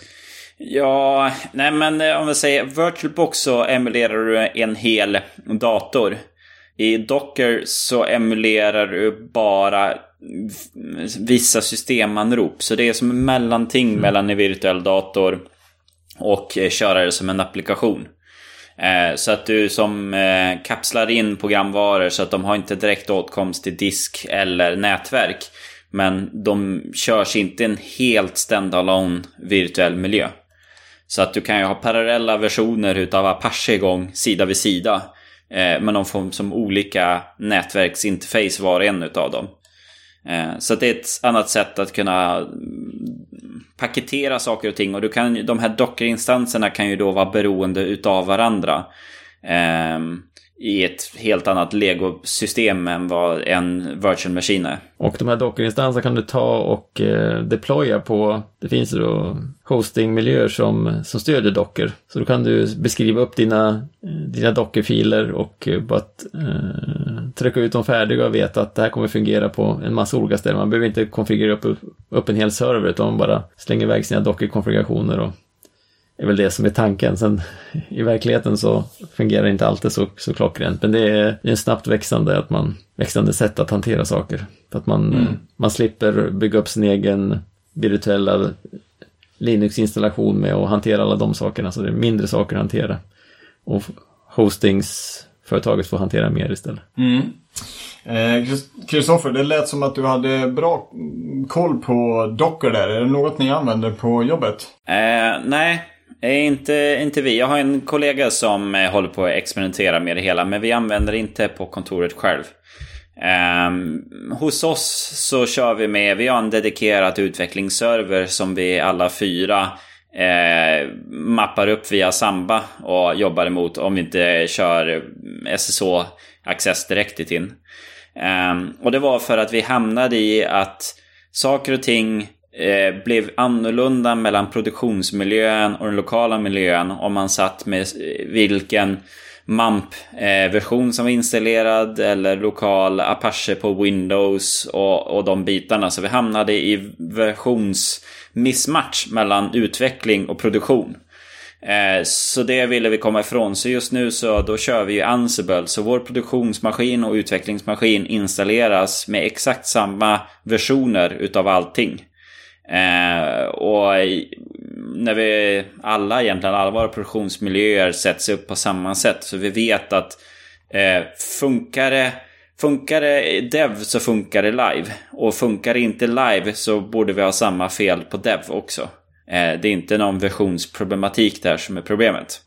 Ja, nej men eh, om vi säger VirtualBox så emulerar du en hel dator. I Docker så emulerar du bara vissa systemanrop. Så det är som en mellanting mm. mellan en virtuell dator och eh, köra det som en applikation. Eh, så att du som eh, kapslar in programvaror så att de har inte direkt åtkomst till disk eller nätverk. Men de körs inte i en helt standalone virtuell miljö. Så att du kan ju ha parallella versioner utav Apache igång sida vid sida. Men de får som olika nätverksinterface var och en utav dem. Så det är ett annat sätt att kunna paketera saker och ting. Och du kan, de här dockerinstanserna kan ju då vara beroende utav varandra. Eh, i ett helt annat Lego-system än vad en virtual machine är. Och de här dockerinstanserna kan du ta och eh, deploya på, det finns ju då hostingmiljöer som, som stödjer docker. Så då kan du beskriva upp dina, eh, dina dockerfiler och eh, bara eh, trycka ut dem färdiga och veta att det här kommer fungera på en massa olika ställen. Man behöver inte konfigurera upp, upp en hel server utan man bara slänger iväg sina dockerkonfigurationer och är väl det som är tanken. Sen i verkligheten så fungerar det inte alltid så, så klockrent. Men det är en snabbt växande, att man, växande sätt att hantera saker. För att man, mm. man slipper bygga upp sin egen virtuella Linux-installation med att hantera alla de sakerna. Så det är mindre saker att hantera. Och hostingsföretaget får hantera mer istället. Mm. Kristoffer, eh, det lät som att du hade bra koll på Docker där. Är det något ni använder på jobbet? Eh, nej, Eh, inte, inte vi. Jag har en kollega som eh, håller på att experimentera med det hela. Men vi använder det inte på kontoret själv. Um, hos oss så kör vi med, vi har en dedikerad utvecklingsserver som vi alla fyra eh, mappar upp via Samba och jobbar emot om vi inte kör SSH access direkt in. Eh, och det var för att vi hamnade i att saker och ting eh, blev annorlunda mellan produktionsmiljön och den lokala miljön om man satt med vilken MAMP-version som var installerad eller lokal Apache på Windows och, och de bitarna. Så vi hamnade i versionsmismatch mellan utveckling och produktion. Eh, så det ville vi komma ifrån. Så just nu så då kör vi ju Ansible. Så vår produktionsmaskin och utvecklingsmaskin installeras med exakt samma versioner utav allting. Eh, och när vi alla egentligen, alla våra produktionsmiljöer sätts upp på samma sätt. Så vi vet att eh, funkar det Funkar det dev så funkar det live. Och funkar det inte live så borde vi ha samma fel på dev också. Eh, det är inte någon versionsproblematik där som är problemet.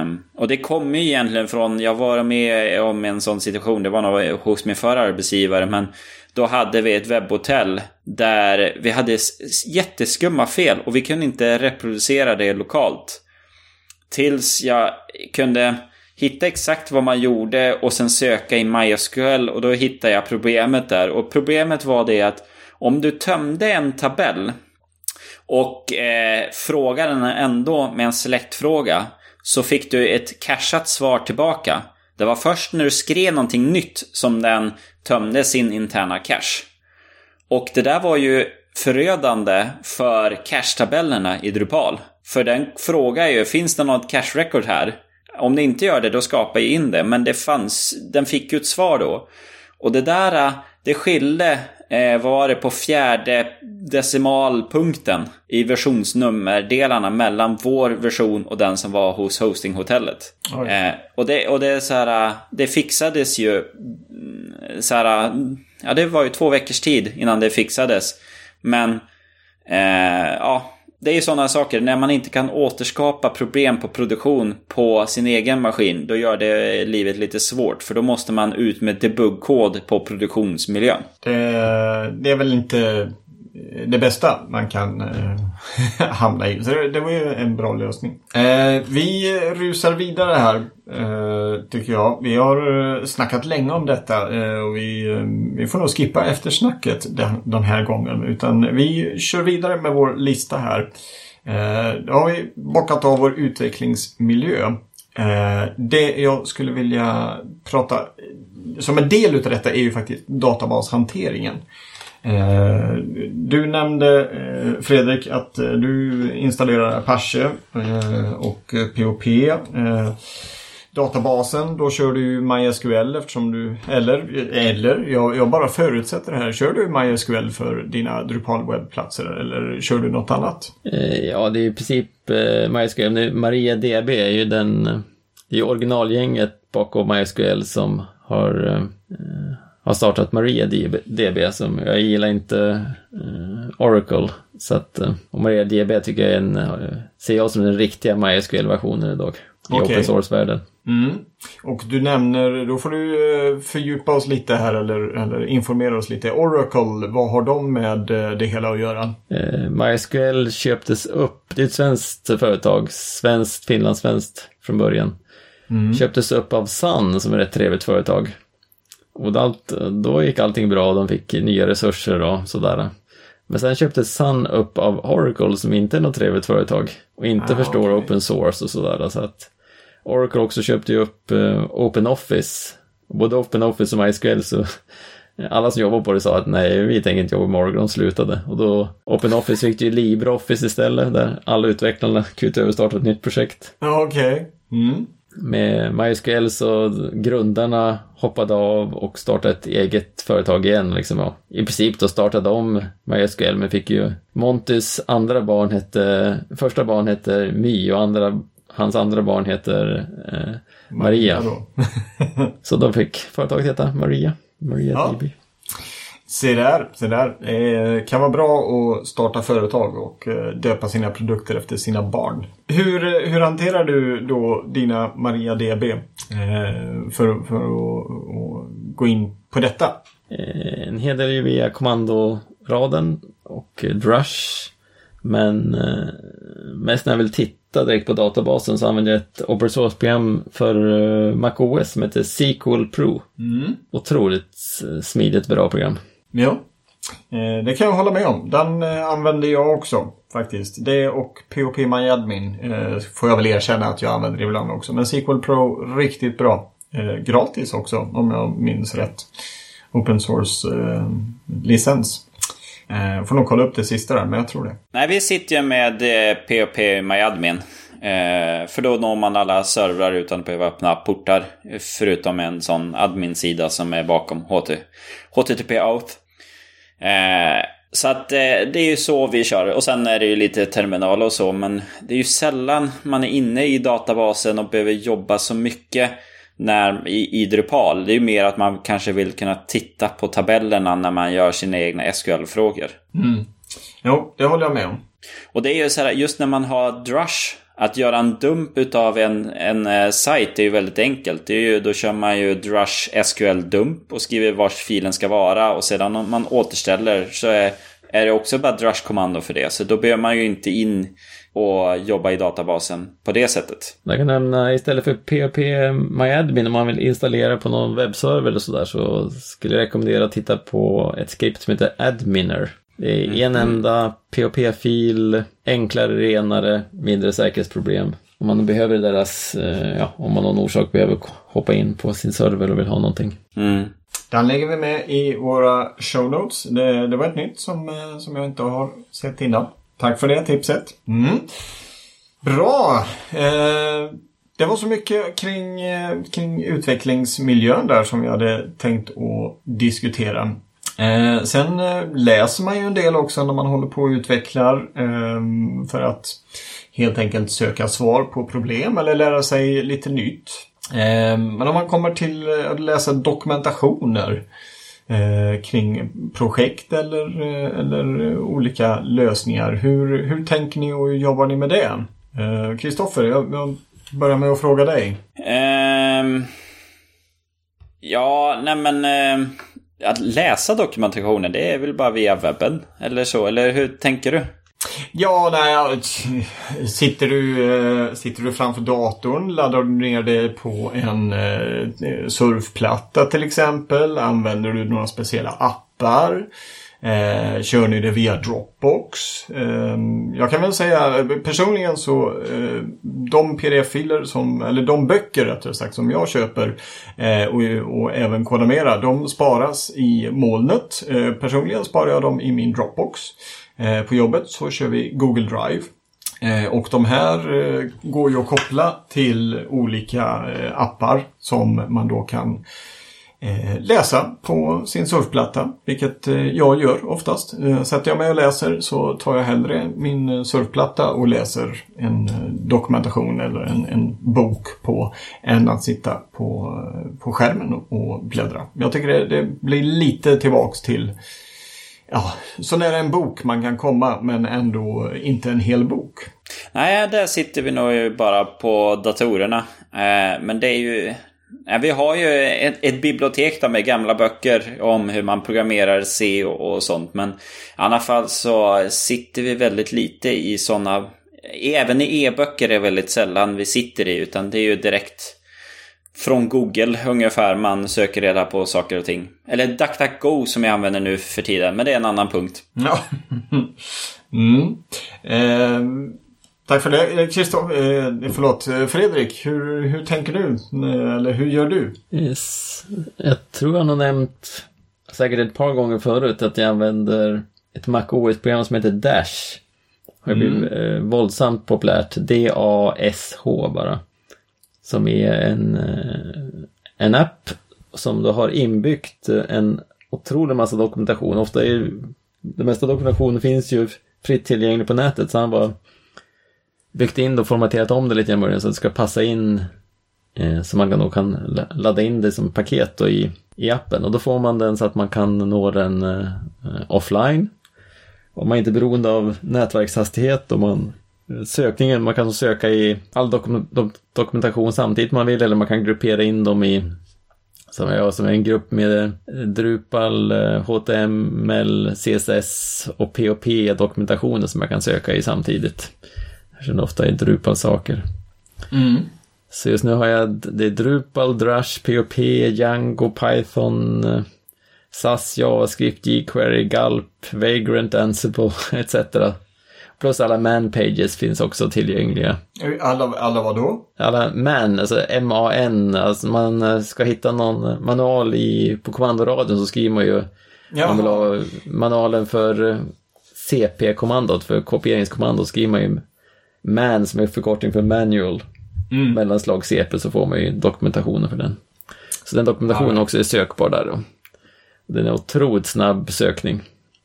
Um, och det kommer ju egentligen från, jag var med om en sån situation, det var nog hos min förra arbetsgivare, men då hade vi ett webbhotell där vi hade jätteskumma fel och vi kunde inte reproducera det lokalt. Tills jag kunde hitta exakt vad man gjorde och sen söka i MySQL och då hittade jag problemet där. Och problemet var det att om du tömde en tabell och eh, frågade den ändå med en selektfråga så fick du ett cashat svar tillbaka. Det var först när du skrev någonting nytt som den tömde sin interna cache. Och det där var ju förödande för cache-tabellerna i Drupal. För den frågar ju, finns det något cache record här? Om det inte gör det, då skapar jag in det. Men det fanns, den fick ju ett svar då. Och det där, det skilde, eh, var det på fjärde decimalpunkten i versionsnummerdelarna mellan vår version och den som var hos hostinghotellet. Eh, och det, och det så här, det fixades ju mm, så här, ja det var ju två veckors tid innan det fixades. Men, eh, ja, det är ju sådana saker, när man inte kan återskapa problem på produktion på sin egen maskin, då gör det livet lite svårt. För då måste man ut med debuggkod på produktionsmiljön. Det, det är väl inte Eh, det bästa man kan eh, hamna i. Så det, det, var ju en bra lösning. Eh, vi rusar vidare här, eh, tycker jag. Vi har eh, snackat länge om detta eh, och vi, eh, vi får nog skippa eftersnacket den, den här gången. Utan vi kör vidare med vår lista här. Eh, då har vi bockat av vår utvecklingsmiljö. det jag skulle vilja prata som en del utav detta är ju faktiskt databashanteringen. Eh, du nämnde eh, Fredrik att eh, du installerar Apache eh, och POP. Eh, databasen, då kör du MySQL eftersom du... Eller, eller jag, jag bara förutsätter det här. Kör du MySQL för dina Drupal webbplatser eller kör du något annat? Eh, ja, det är i princip MySQL. MariaDB är ju den... Det är originalgänget bakom MySQL som har har startat MariaDB som jag gillar inte uh, Oracle. Så att uh, och MariaDB tycker jag är en, uh, ser jag som den riktiga MySQL-versionen idag i okay. open source-världen. Mm. Och du nämner, då får du fördjupa oss lite här eller, eller informera oss lite. Oracle, vad har de med det hela att göra? MySQL köptes upp, det är ett svenskt företag, svenskt, finlandssvenskt från början. Mm. Köptes upp av Sun som är ett trevligt företag. Och allt, då gick allting bra och de fick nya resurser och sådär. Men sen köpte Sun upp av Oracle som inte är något trevligt företag och inte ah, förstår okay. open source och sådär. Så att Oracle också köpte ju upp uh, Open Office. Både Open Office och MySQL så alla som jobbar på det sa att nej, vi tänker inte jobba med Oracle, de slutade. Och då Open Office fick ju LibreOffice istället där alla utvecklarna kunde överstarta ett nytt projekt. Okej. Okay. Mm med MySQL så grundarna hoppade av och startade ett eget företag igen. Liksom, ja. I princip då startade de MySQL men fick ju Montys andra barn hette, första barn hette My och andra, hans andra barn heter eh, Maria. Maria så de fick företaget heta Maria, Maria ja. DB. Se där, se där. Det kan vara bra att starta företag och eh, döpa sina produkter efter sina barn. Hur, hur hanterar du då dina MariaDB eh, för, för att, att gå in på detta? Eh, en hel del är via kommandoraden och Drush. Men mest när jag vill titta direkt på databasen så använder jag ett open source-program för MacOS som heter SQL Pro. Mm. Otroligt smidigt bra program. Ja, eh, det kan jag hålla med om. Den eh, använder jag också faktiskt. Det och POP My Admin eh, får jag väl erkänna att jag använder ibland också. Men SQL Pro riktigt bra. Gratis också om jag minns rätt. Open source licens. Får nog kolla upp det sista där, men jag tror det. Nej, vi sitter ju med POP My Admin. för då når man alla servrar utan att behöva öppna portar. Förutom en sån admin-sida som är bakom HTTP Auth. Eh, Så att eh, det är ju så vi kör. Och sen är det ju lite terminal och så. Men det är ju sällan man är inne i databasen och behöver jobba så mycket när, i, i Drupal. Det är ju mer att man kanske vill kunna titta på tabellerna när man gör sina egna SQL-frågor. Mm. Jo, det håller jag med om. Och det är ju så här, just när man har Drush att göra en dump utav en, en eh, uh, sajt är ju väldigt enkelt. Det är ju, då kör man ju Drush SQL dump och skriver vars filen ska vara och sedan om man återställer så är, är det också bara Drush-kommando för det. Så då behöver man ju inte in och jobba i databasen på det sättet. Jag kan nämna istället för PHP MyAdmin om man vill installera på någon webbserver eller sådär så skulle jag rekommendera att titta på ett skript som heter Adminer. Det är mm. en enda POP-fil, enklare, renare, mindre säkerhetsproblem. Om man behöver deras, eh, ja, om man av någon orsak behöver hoppa in på sin server och vill ha någonting. Mm. Den lägger vi med i våra show notes. Det, det var ett nytt som, eh, som jag inte har sett innan. Tack för det tipset. Mm. Bra! Eh, det var så mycket kring, eh, kring utvecklingsmiljön där som jag hade tänkt att diskutera. Eh, sen eh, läser man ju en del också när man håller på och utvecklar eh, för att helt enkelt söka svar på problem eller lära sig lite nytt. Eh, men om man kommer till eh, att läsa dokumentationer eh, kring projekt eller, eh, eller olika lösningar. Hur, hur tänker ni och hur jobbar ni med det? Kristoffer, jag, jag börjar med att fråga dig. Ehm, ja, nej men ehm, att läsa dokumentationen, det är väl bara via webben? Eller så, eller hur tänker du? Ja, nej, sitter du, eh, sitter du framför datorn, laddar du ner det på en eh, surfplatta till exempel, använder du några speciella appar? Eh, kör ni det via Dropbox? Eh, jag kan väl säga personligen så eh, de pdf-filer som, eller de böcker rättare sagt som jag köper eh, och, och, även Kodamera, de sparas i molnet. Eh, personligen sparar jag dem i min Dropbox. Eh, på jobbet så kör vi Google Drive. Eh, och de här eh, går ju att koppla till olika eh, appar som man då kan Eh, Eh, läsa på sin surfplatta, vilket eh, jag gör oftast. Eh, sätter jag mig och läser så tar jag hellre min eh, surfplatta och läser en eh, dokumentation eller en, en bok på än att sitta på, på skärmen och bläddra. Jag tycker det, det blir lite tillbaks till Ja, så nära en bok man kan komma men ändå inte en hel bok. Nej, där sitter vi nog bara på datorerna. Men det är ju vi har ju ett, ett bibliotek där med gamla böcker om hur man programmerar C och, och sånt. Men i alla fall så sitter vi väldigt lite i sådana... E, även i e-böcker är det väldigt sällan vi sitter i. Utan det är ju direkt från Google ungefär man söker reda på saker och ting. Eller DuckDuckGo som jag använder nu för tiden. Men det är en annan punkt. Ja. Mm. Eh, Tack för det. Kristoff, eh, förlåt, eh, Fredrik, hur, hur tänker du? Eh, eller hur gör du? Yes. Jag tror jag har nämnt säkert ett par gånger förut att jag använder ett Mac OS-program som heter Dash. Det har blivit mm. eh, våldsamt populärt. D-A-S-H bara. Som är en, en app som då har inbyggt en otrolig massa dokumentation. Ofta är det mesta dokumentationen finns ju fritt tillgänglig på nätet så han bara byggt in och formaterat om det lite grann så att det ska passa in eh, så man då kan ladda in det som paket då i, i appen och då får man den så att man kan nå den eh, offline. Om man är inte är beroende av nätverkshastighet och man eh, sökningen, man kan söka i all dokum dokumentation samtidigt man vill eller man kan gruppera in dem i som jag som är en grupp med eh, Drupal, eh, HTML, CSS och POP dokumentationer som jag kan söka i samtidigt. Eftersom det ofta är Drupal-saker. Mm. Så just nu har jag, det är Drupal, Drush, POP, Django, Python, SAS, JavaScript, jQuery, Gulp, Vagrant, Ansible etc. Plus alla man-pages finns också tillgängliga. Alla, alla vad då? Alla man, alltså M-A-N, alltså man ska hitta någon manual i, på kommandoradion så skriver man ju Jaha. man vill ha manualen för CP-kommandot, för kopieringskommandot skriver man ju MAN som är förkortning för manual. Mm. Mellanslag CP så får man ju dokumentationen för den. Så den dokumentationen ja. också är sökbar där då. Den är otroligt snabb sökning.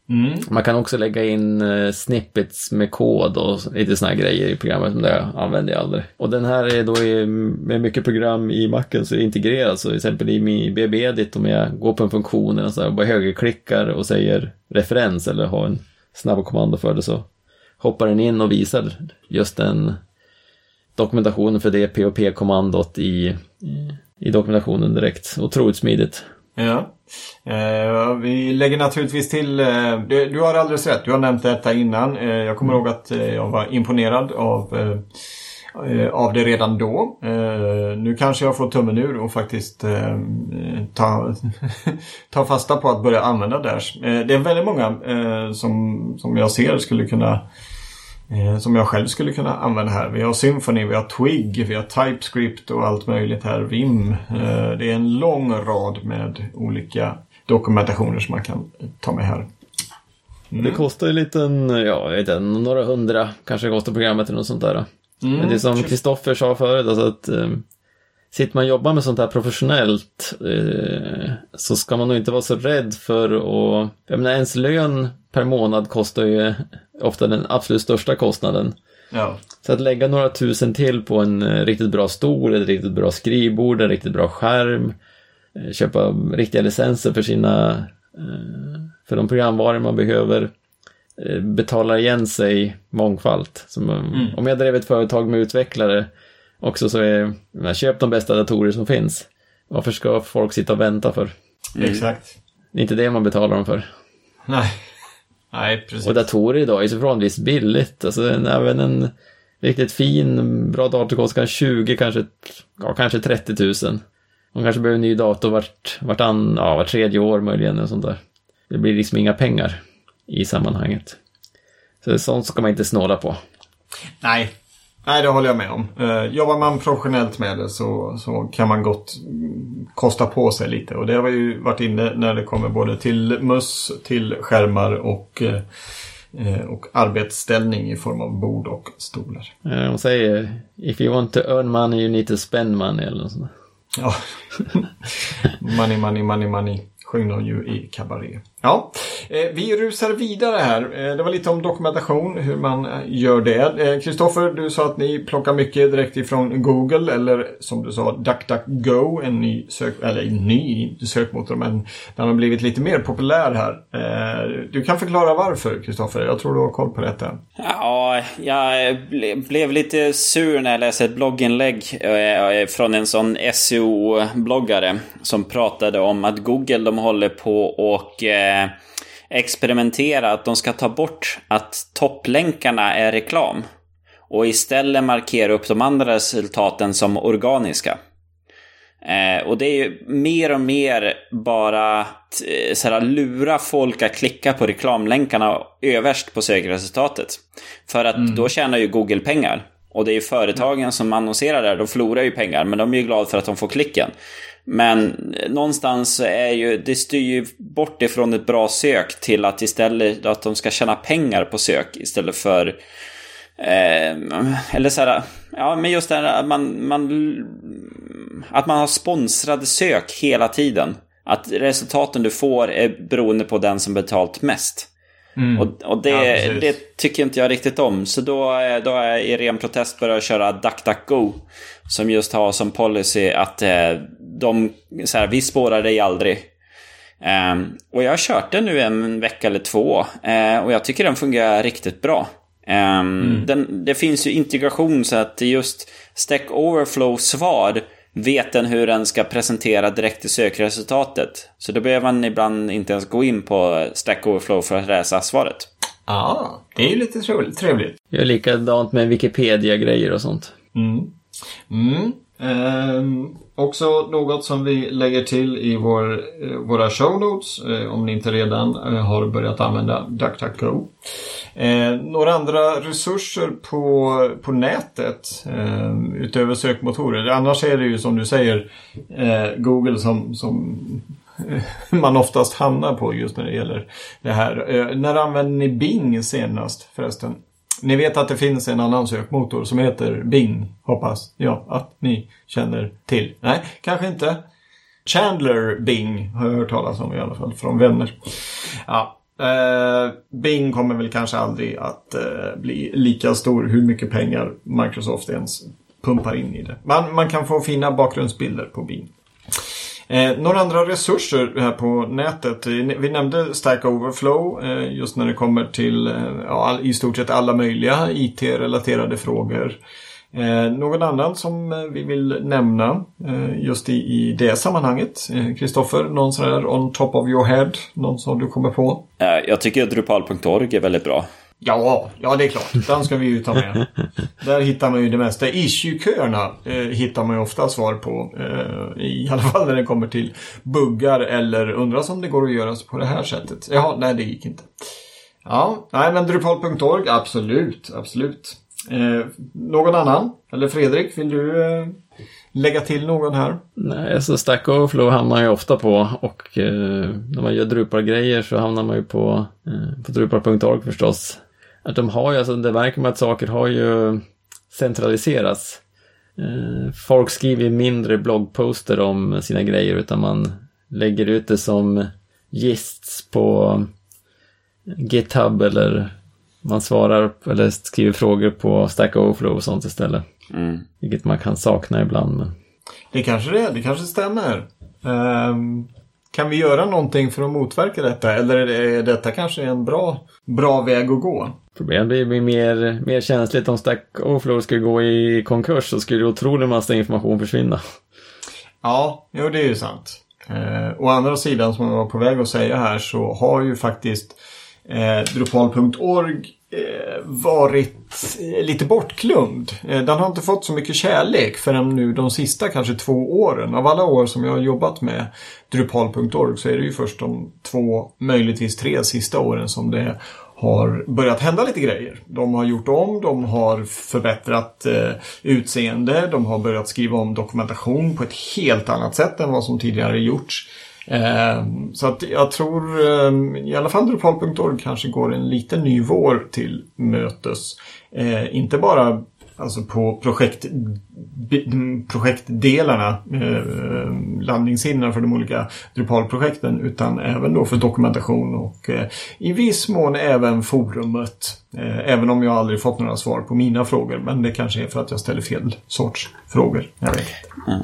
Mm. Man kan också lägga in uh, snippets med kod och lite sådana grejer i programmet, men det använder jag aldrig. Och den här är då i, med mycket program i Macen så är det integrerat, så till exempel i min BB-edit om jag går på en funktion och så bara högerklickar och säger referens eller har en snabb kommando för det så hoppar den in och visar just den dokumentationen för det POP-kommandot i, i dokumentationen direkt. Otroligt smidigt. Ja. Eh, vi lägger naturligtvis till, eh, du, du, har alldeles rätt, du har nämnt detta innan. Eh, jag kommer ihåg att eh, jag var imponerad av, eh, eh, av det redan då. nu kanske jag får tummen ur och faktiskt ta, ta fasta på att börja använda Dash. det är väldigt många som, som jag ser skulle kunna som jag själv skulle kunna använda här. Vi har Symfony, vi har Twig, vi har TypeScript och allt möjligt här. Vim. Eh, det är en lång rad med olika dokumentationer som man kan ta med här. Mm. Det kostar ju liten, ja, jag vet inte, några hundra kanske kostar programmet eller något sånt där. Mm. Men det är som Kristoffer sa förut, alltså att eh, sitter man och jobbar med sånt här professionellt eh, så ska man nog inte vara så rädd för att, jag menar ens lön per månad kostar ju ofta den absolut största kostnaden. Ja. Så att lägga några tusen till på en eh, riktigt bra stol, ett riktigt bra skrivbord, en riktigt bra skärm, eh, köpa riktiga licenser för sina, eh, för de programvaror man behöver, betala igen sig mångfalt. Som, mm. Om jag drev ett företag med utvecklare också så är, köp de bästa datorer som finns. Varför ska folk sitta och vänta för? Mm. Exakt. Det är inte det man betalar dem för. Nej. Nej, precis. Och datorer idag är så förhållandevis billigt. Alltså en, även en riktigt fin, bra dator kostar 20, kanske, ja, kanske 30 000. Man kanske behöver en ny dator vart, vart, an, ja, vart tredje år möjligen. Och sånt där. Det blir liksom inga pengar i sammanhanget. Så sånt ska man inte snåla på. Nej, Nej, det håller jag med om. Uh, jobbar man professionellt med det så, så kan man gott kosta på sig lite. Och det har vi ju varit inne när det kommer både till möss, till skärmar och, uh, och arbetsställning i form av bord och stolar. De säger If you want to earn money you need to spend money eller något sånt. Ja. money, money, money, money sjöng de ju i Cabaret. Ja, eh, vi rusar vidare här. Eh, det var lite om dokumentation, hur man eh, gör det. Kristoffer, du sa att ni plockar mycket direkt ifrån Google eller som du sa DuckDuckGo, en ny, sök, eller en ny sökmotor men den har blivit lite mer populär här. Du kan förklara varför, Kristoffer. Jag tror du har koll på detta. Ja, jag blev lite sur när jag läste ett blogginlägg från en sån SEO-bloggare som pratade om att Google de håller på och experimentera att de ska ta bort att topplänkarna är reklam. Och istället markera upp de andra resultaten som organiska. Eh, och det är ju mer och mer bara att eh, såhär, lura folk att klicka på reklamlänkarna överst på sökresultatet. För att mm. då tjänar ju Google pengar. Och det är ju företagen som annonserar där, de förlorar ju pengar, men de är ju glada för att de får klicken. Men någonstans är ju, det styr ju bort ifrån ett bra sök till att istället att de ska tjäna pengar på sök istället för eh, eller så här, ja men just det här att man, man, att man har sponsrade sök hela tiden. Att resultaten du får är beroende på den som betalt mest. Mm. Och, och det, ja, det, tycker inte jag riktigt om. Så då, då jag i ren protest börjat köra DuckDuckGo. Som just har som policy att eh, de, så här, vi spårar dig aldrig. Um, och jag har kört den nu en vecka eller två. Uh, och jag tycker den fungerar riktigt bra. Um, mm. den, det finns ju integration så att just Stack Overflow-svar vet den hur den ska presentera direkt i sökresultatet. Så då behöver man ibland inte ens gå in på Stack Overflow för att läsa svaret. Ja, ah, det är ju lite trevligt. Jag är likadant med Wikipedia-grejer och sånt. Mm. Mm. Ehm, också något som vi lägger till i vår, eh, våra show notes eh, om ni inte redan eh, har börjat använda DuckDuckGo. Eh, några andra resurser på, på nätet ehm, utöver sökmotorer. Annars är det ju som du säger eh, Google som, som eh, man oftast hamnar på just när det gäller det här. när använde ni Bing senast förresten? Ni vet att det finns en annan sökmotor som heter Bing, hoppas jag att ni känner till. Nej, kanske inte. Chandler Bing har jag hört talas om i alla fall från vänner. Ja, Eh, Bing kommer väl kanske aldrig att eh, bli lika stor hur mycket pengar Microsoft ens pumpar in i det. Man, man kan få fina bakgrundsbilder på Bing. Eh, några andra resurser här på nätet. Eh, vi nämnde Stack Overflow eh, just när det kommer till eh, ja, i stort sett alla möjliga IT-relaterade frågor. Eh, någon annan som eh, vi vill nämna eh, just i, i det sammanhanget? Eh, Kristoffer, eh, någon sån här on top of your head? Någon som du kommer på? Jag tycker att Drupal.org är väldigt bra. Ja, ja det är klart. Den ska vi ju ta med. Där hittar man ju det mesta. Issue-köerna eh, hittar man ju ofta svar på. Eh, I alla fall när det kommer till buggar eller undras om det går att göra på det här sättet. Jaha, nej det gick inte. Ja, nej men Drupal.org, absolut, absolut. Eh, någon annan? Eller Fredrik, vill du eh, lägga till någon här? Nej, alltså Stack Overflow hamnar man ju ofta på och eh, när man gör Drupal-grejer så hamnar man ju på, eh, på Drupal.org förstås. Att de har ju, alltså det verkar med att saker har ju centraliserats. Eh, folk skriver mindre bloggposter om sina grejer utan man lägger ut det som gists på GitHub eller man svarar eller skriver frågor på Stack Overflow och sånt istället. Mm. Vilket man kan sakna ibland. Men... Det kanske det är, det kanske stämmer. Um, kan vi göra någonting för att motverka detta? Eller är detta kanske en bra, bra väg att gå? Problemet blir mer, mer känsligt om Stack Overflow skulle gå i konkurs så skulle otroligt massa information försvinna. Ja, jo det är ju sant. Eh, å andra sidan som jag var på väg att säga här så har ju faktiskt eh, Drupal.org eh, varit eh, lite bortglömd. Eh, den har inte fått så mycket kärlek förrän nu de sista kanske två åren. Av alla år som jag har jobbat med Drupal.org så är det ju först de två, möjligtvis tre sista åren som det har börjat hända lite grejer. De har gjort om, de har förbättrat eh, utseende, de har börjat skriva om dokumentation på ett helt annat sätt än vad som tidigare gjorts. Eh, så att jag tror eh, i alla fall Drupal.org kanske går en liten ny vår till mötes. Eh, inte bara alltså på projekt, projektdelarna, eh, landningssidorna för de olika Drupal-projekten utan även då för dokumentation och eh, i viss mån även forumet. Eh, även om jag aldrig fått några svar på mina frågor men det kanske är för att jag ställer fel sorts frågor. Jag vet. Mm.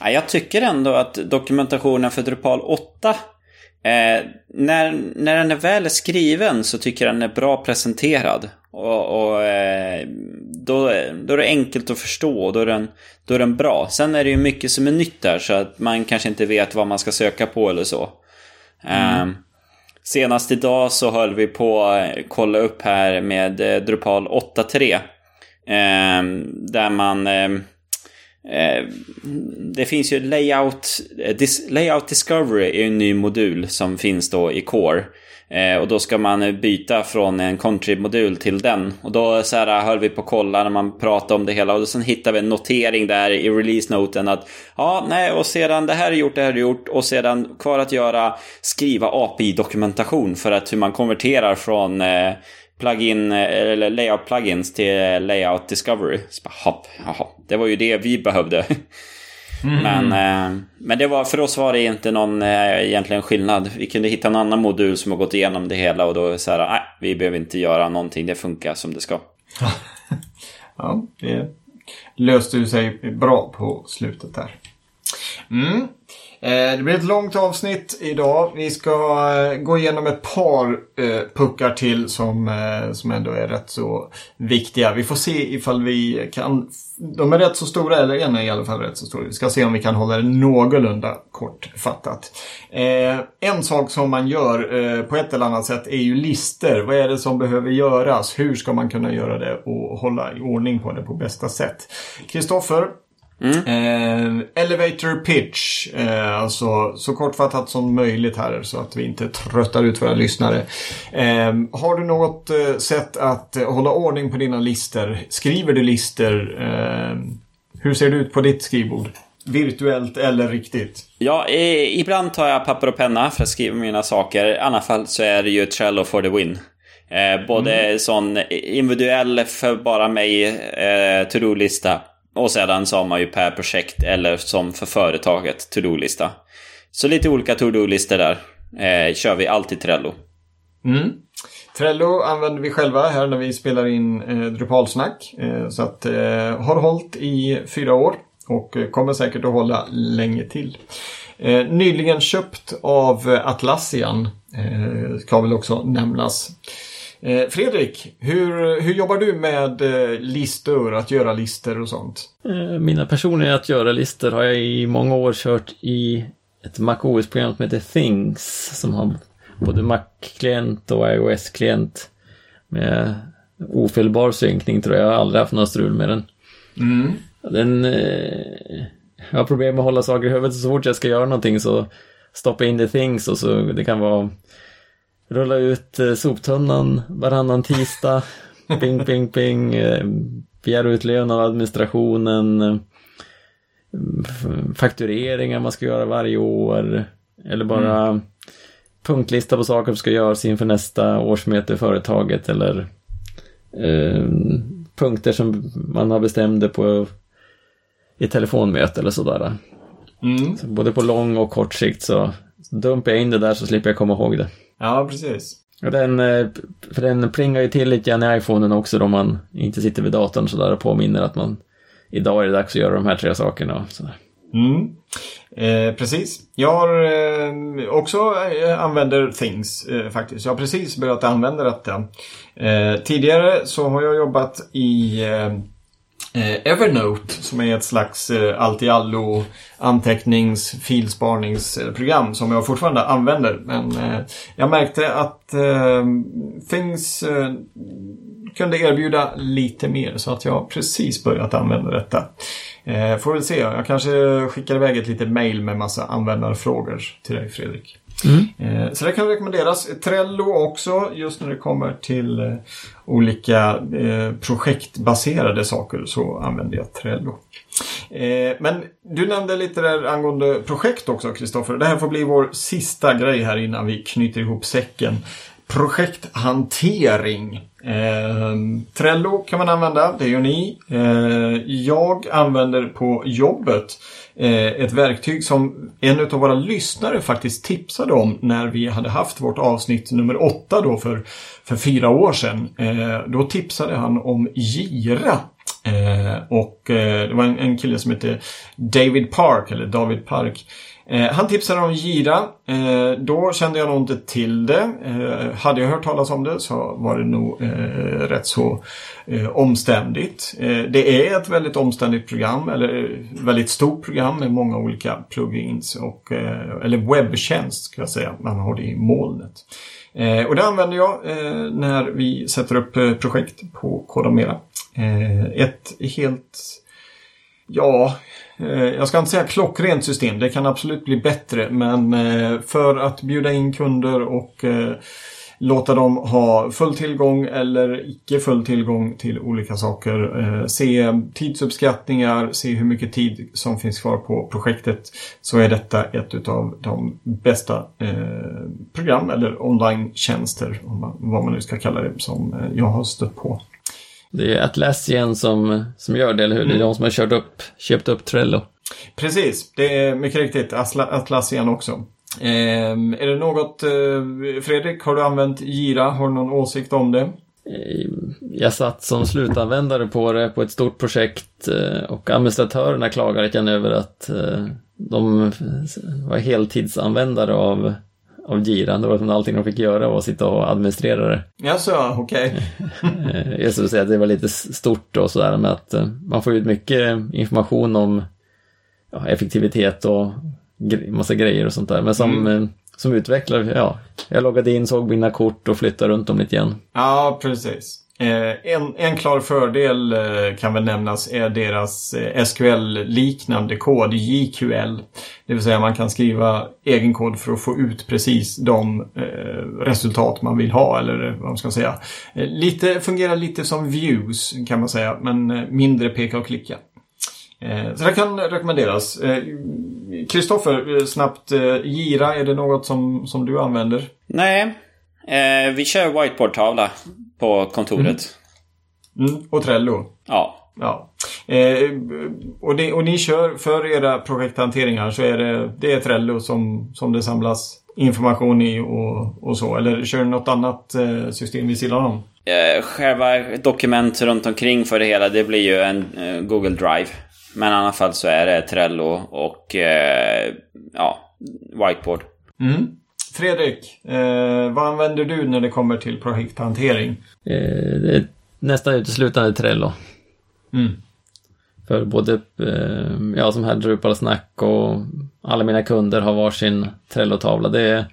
Ja, jag tycker ändå att dokumentationen för Drupal 8 eh, när, när den är väl skriven så tycker jag den är bra presenterad. Och, och eh, då, då är det enkelt att förstå och då är, den, då är den bra. Sen är det ju mycket som är nytt där så att man kanske inte vet vad man ska söka på eller så. Mm. Senast idag så höll vi på att kolla upp här med eh, Drupal 8.3. Ehm, där man Eh, det finns ju Layout, eh, Layout Discovery är en ny modul som finns då i Core. Eh, och då ska man eh, byta från en country-modul till den. Och då eh, så här, höll vi på att kolla när man pratade om det hela. Och sen hittade vi en notering där i release-noten att ja, nej, och sedan det här är gjort, det här är gjort. Och sedan kvar att göra skriva API-dokumentation för att hur man konverterar från eh, plugin, eller layout-plugins till layout discovery. Så bara, hopp, jaha, det var ju det vi behövde. Mm. Men, eh, men det var, för oss var det inte någon eh, egentligen skillnad. Vi kunde hitta en annan modul som har gått igenom det hela och då så här, nej, vi behöver inte göra någonting, det funkar som det ska. ja, det löste ju sig bra på slutet där. Mm. Eh, det blir ett långt avsnitt idag. Vi ska eh, gå igenom ett par eh, puckar till som, som ändå är rätt så viktiga. Vi får se ifall vi kan... De är rätt så stora, eller en är i alla fall rätt så stor. Vi ska se om vi kan hålla det någorlunda kortfattat. En sak som man gör på ett eller annat sätt är ju lister. Vad är det som behöver göras? Hur ska man kunna göra det och hålla i ordning på det på bästa sätt? Kristoffer, Mm. Eh, elevator pitch. Eh, alltså så kortfattat som möjligt här så att vi inte tröttar ut våra lyssnare. Eh, har du något eh, sätt att eh, hålla ordning på dina listor? Skriver du listor? Eh, hur ser det ut på ditt skrivbord? Virtuellt eller riktigt? Ja, ibland tar jag papper och penna för att skriva mina saker. I alla fall så är det ju Trello for the win. Eh, både mm. sån individuell för bara mig eh, to-do-lista och sedan så har man ju per projekt eller som för företaget to-do-lista. Så lite olika to-do-listor där. Eh, kör vi alltid Trello. Mm. Trello använder vi själva här när vi spelar in eh, Drupalsnack. Eh, så att eh, har hållit i fyra år och eh, kommer säkert att hålla länge till. Eh, nyligen köpt av eh, Atlassian eh, ska väl också nämnas. Eh, Fredrik, hur, hur jobbar du med eh, listor, att göra listor och sånt? Eh, mina personliga att göra-listor har jag i många år kört i ett MacOS-program som heter Things som har både Mac-klient och iOS-klient med ofelbar synkning tror jag. Jag har aldrig haft några strul med den. Mm. Den... Jag har problem med att hålla saker i huvudet så fort jag ska göra någonting så stoppa in the things och så det kan vara rulla ut eh, soptunnan varannan tisdag. ping, ping, ping. Eh, begära ut lön av administrationen. Eh, faktureringar man ska göra varje år. Eller bara mm. punktlista på saker som ska göras inför nästa årsmöte i företaget. Eller eh, punkter som man har bestämde på i telefonmöte eller sådär. Mm. Så både på lång och kort sikt så dumpar jag in det där så slipper jag komma ihåg det. Ja, precis. Den, eh, för den plingar ju till lite grann i iPhonen också då man inte sitter vid datorn sådär och påminner att man idag är det dags att göra de här tre sakerna. Sådär. Mm. Eh, precis. Jag har eh, också eh, använder Things eh, faktiskt. Jag har precis börjat använda detta. Eh, tidigare så har jag jobbat i Eh, Evernote som är ett slags eh, allt-i-allo antecknings filsparningsprogram som jag fortfarande använder. Men eh, jag märkte att eh, Things eh, kunde erbjuda lite mer så att jag precis börjat använda detta. Eh, får väl se, jag kanske skickar iväg ett litet mail med massa användarfrågor till dig Fredrik. Mm. Eh, så det kan rekommenderas. Trello också just när det kommer till eh, olika eh, projektbaserade saker så använder jag Trello. Men du nämnde lite där angående projekt också Kristoffer. Det här får bli vår sista grej här innan vi knyter ihop säcken. Projekthantering. Eh, Trello kan man använda, det gör ni. Eh, jag använder på jobbet eh, ett verktyg som en av våra lyssnare faktiskt tipsade om när vi hade haft vårt avsnitt nummer åtta då för, för fyra år sedan. Eh, då tipsade han om Gira. Eh, och eh, det var en, en kille som hette David Park, eller David Park. Eh, han tipsade om Gira. Eh, då kände jag nog inte till det. Eh, hade jag hört talas om det så var det nog eh, rätt så eh, omständigt. Eh, det är ett väldigt omständigt program, eller väldigt stort program med många olika plugins och eller webbtjänst ska jag säga. Man har det i molnet. och det använder jag när vi sätter upp projekt på Kodamera. ett helt Ja, Eh, jag ska inte säga klockrent system, det kan absolut bli bättre. Men eh, för att bjuda in kunder och eh, låta dem ha full tillgång eller icke full tillgång till olika saker. Se tidsuppskattningar, se hur mycket tid som finns kvar på projektet. Så är detta ett av de bästa program eller online-tjänster, vad man nu ska kalla det, som jag har stött på. Det är Atlassian som, som gör det, eller hur? Det är mm. de som har kört upp, köpt upp Trello. Precis, det är mycket riktigt Atlassian också. Eh, är det något, eh, Fredrik, har du använt Gira? Har du någon åsikt om det? Eh, jag satt som slutanvändare på det på ett stort projekt eh, och administratörerna klagade lite över att eh, de var heltidsanvändare av av giran. Var allting de fick göra var att sitta och administrera det. Jaså, okej. Okay. jag skulle säga att det var lite stort och sådär med att eh, man får ut mycket information om ja, effektivitet och massa grejer och sånt där. Men som, mm. Eh, som utvecklare, ja, jag loggade in, såg mina kort och flyttade runt dem lite grann. Ja, precis. Eh, en, en klar fördel eh, kan väl nämnas är deras eh, SQL-liknande kod, JQL. Det vill säga man kan skriva egen kod för att få ut precis de resultat man vill ha eller vad man ska säga. Lite, fungerar lite som views kan man säga men mindre peka och klicka. Så det kan rekommenderas. Kristoffer, snabbt. Gira, är det något som, som du använder? Nej, vi kör whiteboard-tavla på kontoret. Mm. Mm. Och Trello. Ja. ja. Eh, och, det, och ni kör för era projekthanteringar så är det, det är Trello som, som det samlas information i och, och så? Eller kör du något annat eh, system vid sidan om? Eh, själva dokument runt omkring för det hela, det blir ju en eh, Google Drive. Men i alla fall så är det Trello och eh, ja, Whiteboard. Mm. Fredrik, eh, vad använder du när det kommer till projekthantering? Eh, nästan uteslutande Trello. Mm. För både eh, jag som här Drupal Snack och alla mina kunder har varsin Trello-tavla. Det är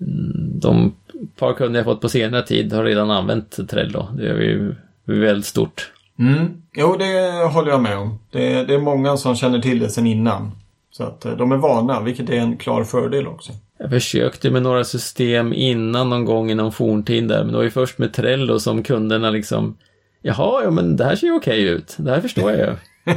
mm, de par kunder jag fått på senare tid har redan använt Trello. Det är ju väldigt stort. Mm. Jo, det håller jag med om. Det, det är många som känner till det sedan innan. Så att eh, de är vana, vilket är en klar fördel också. Jag försökte med några system innan någon gång i någon forntid där, men det var ju först med Trello som kunderna liksom Jaha, ja men det här ser ju okej ut. Det här förstår jag ju.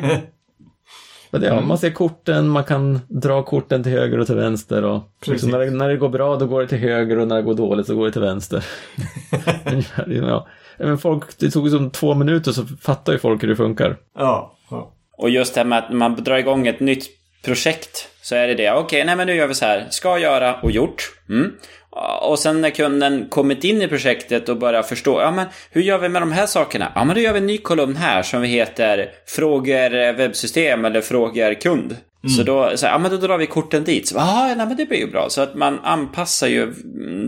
ja, mm. Man ser korten, man kan dra korten till höger och till vänster. Och liksom när, det, när det går bra då går det till höger och när det går dåligt så går det till vänster. ja. Men folk, det tog som två minuter så fattar ju folk hur det funkar. Ja. ja. Och just det här med att man drar igång ett nytt projekt så är det det. Okej, okay, nej men nu gör vi så här. Ska göra och gjort. Mm. Och sen när kunden kommit in i projektet och börjar förstå, ja men hur gör vi med de här sakerna? Ja men då gör vi en ny kolumn här som vi heter Frågor webbsystem eller Frågor kund. Mm. Så då, så, ja men då drar vi korten dit. Så, ja men det blir ju bra. Så att man anpassar ju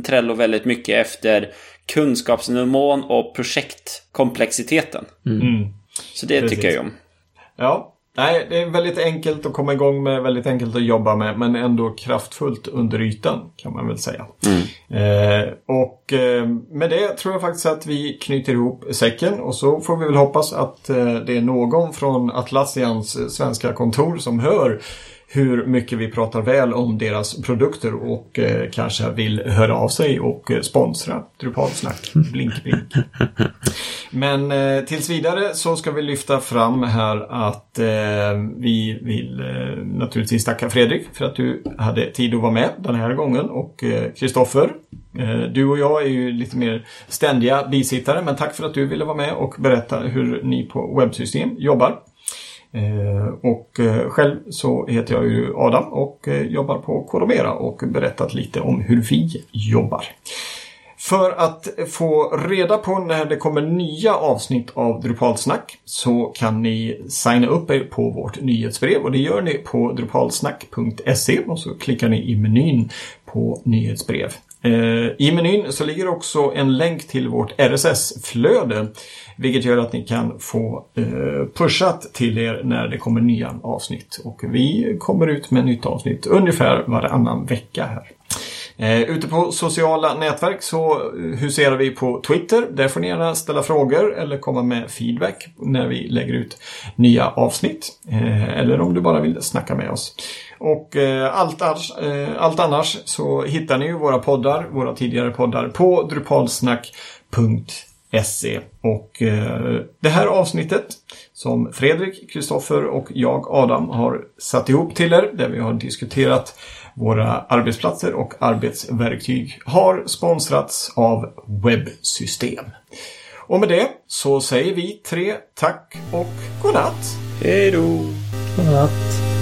Trello väldigt mycket efter kunskapsnivån och projektkomplexiteten. Mm. Mm. Så det Precis. tycker jag ju om. Ja, Nej, det är väldigt enkelt att komma igång med, väldigt enkelt att jobba med, men ändå kraftfullt under ytan kan man väl säga. Mm. Eh, och eh, med det tror jag faktiskt att vi knyter ihop säcken och så får vi väl hoppas att eh, det är någon från Atlassians svenska kontor som hör hur mycket vi pratar väl om deras produkter och eh, kanske vill höra av sig och eh, sponsra Drupalsnack. Blink, blink. Men eh, tills vidare så ska vi lyfta fram här att eh, vi vill eh, naturligtvis tacka Fredrik för att du hade tid att vara med den här gången och eh, Kristoffer. Eh, du och jag är ju lite mer ständiga bisittare men tack för att du ville vara med och berätta hur ni på webbsystem jobbar. Eh, och eh, själv så heter jag ju Adam och eh, jobbar på Kodomera och berättat lite om hur vi jobbar. För att få reda på när det kommer nya avsnitt av Drupalsnack så kan ni signa upp er på vårt nyhetsbrev och det gör ni på drupalsnack.se och så klickar ni i menyn på nyhetsbrev. Eh, I menyn så ligger också en länk till vårt RSS-flöde vilket gör att ni kan få eh, pushat till er när det kommer nya avsnitt. Och vi kommer ut med nytt avsnitt ungefär varannan vecka här. Eh, ute på sociala nätverk så huserar vi på Twitter. Där får ni gärna ställa frågor eller komma med feedback när vi lägger ut nya avsnitt. Eh, eller om du bara vill snacka med oss. Och eh, allt, eh, allt annars så hittar ni ju våra poddar, våra tidigare poddar på drupalsnack.se Se. Och eh, det här avsnittet som Fredrik, Kristoffer och jag, Adam, har satt ihop till er där vi har diskuterat våra arbetsplatser och arbetsverktyg har sponsrats av Webbsystem. Och med det så säger vi tre tack och godnatt. Hej då! Godnatt.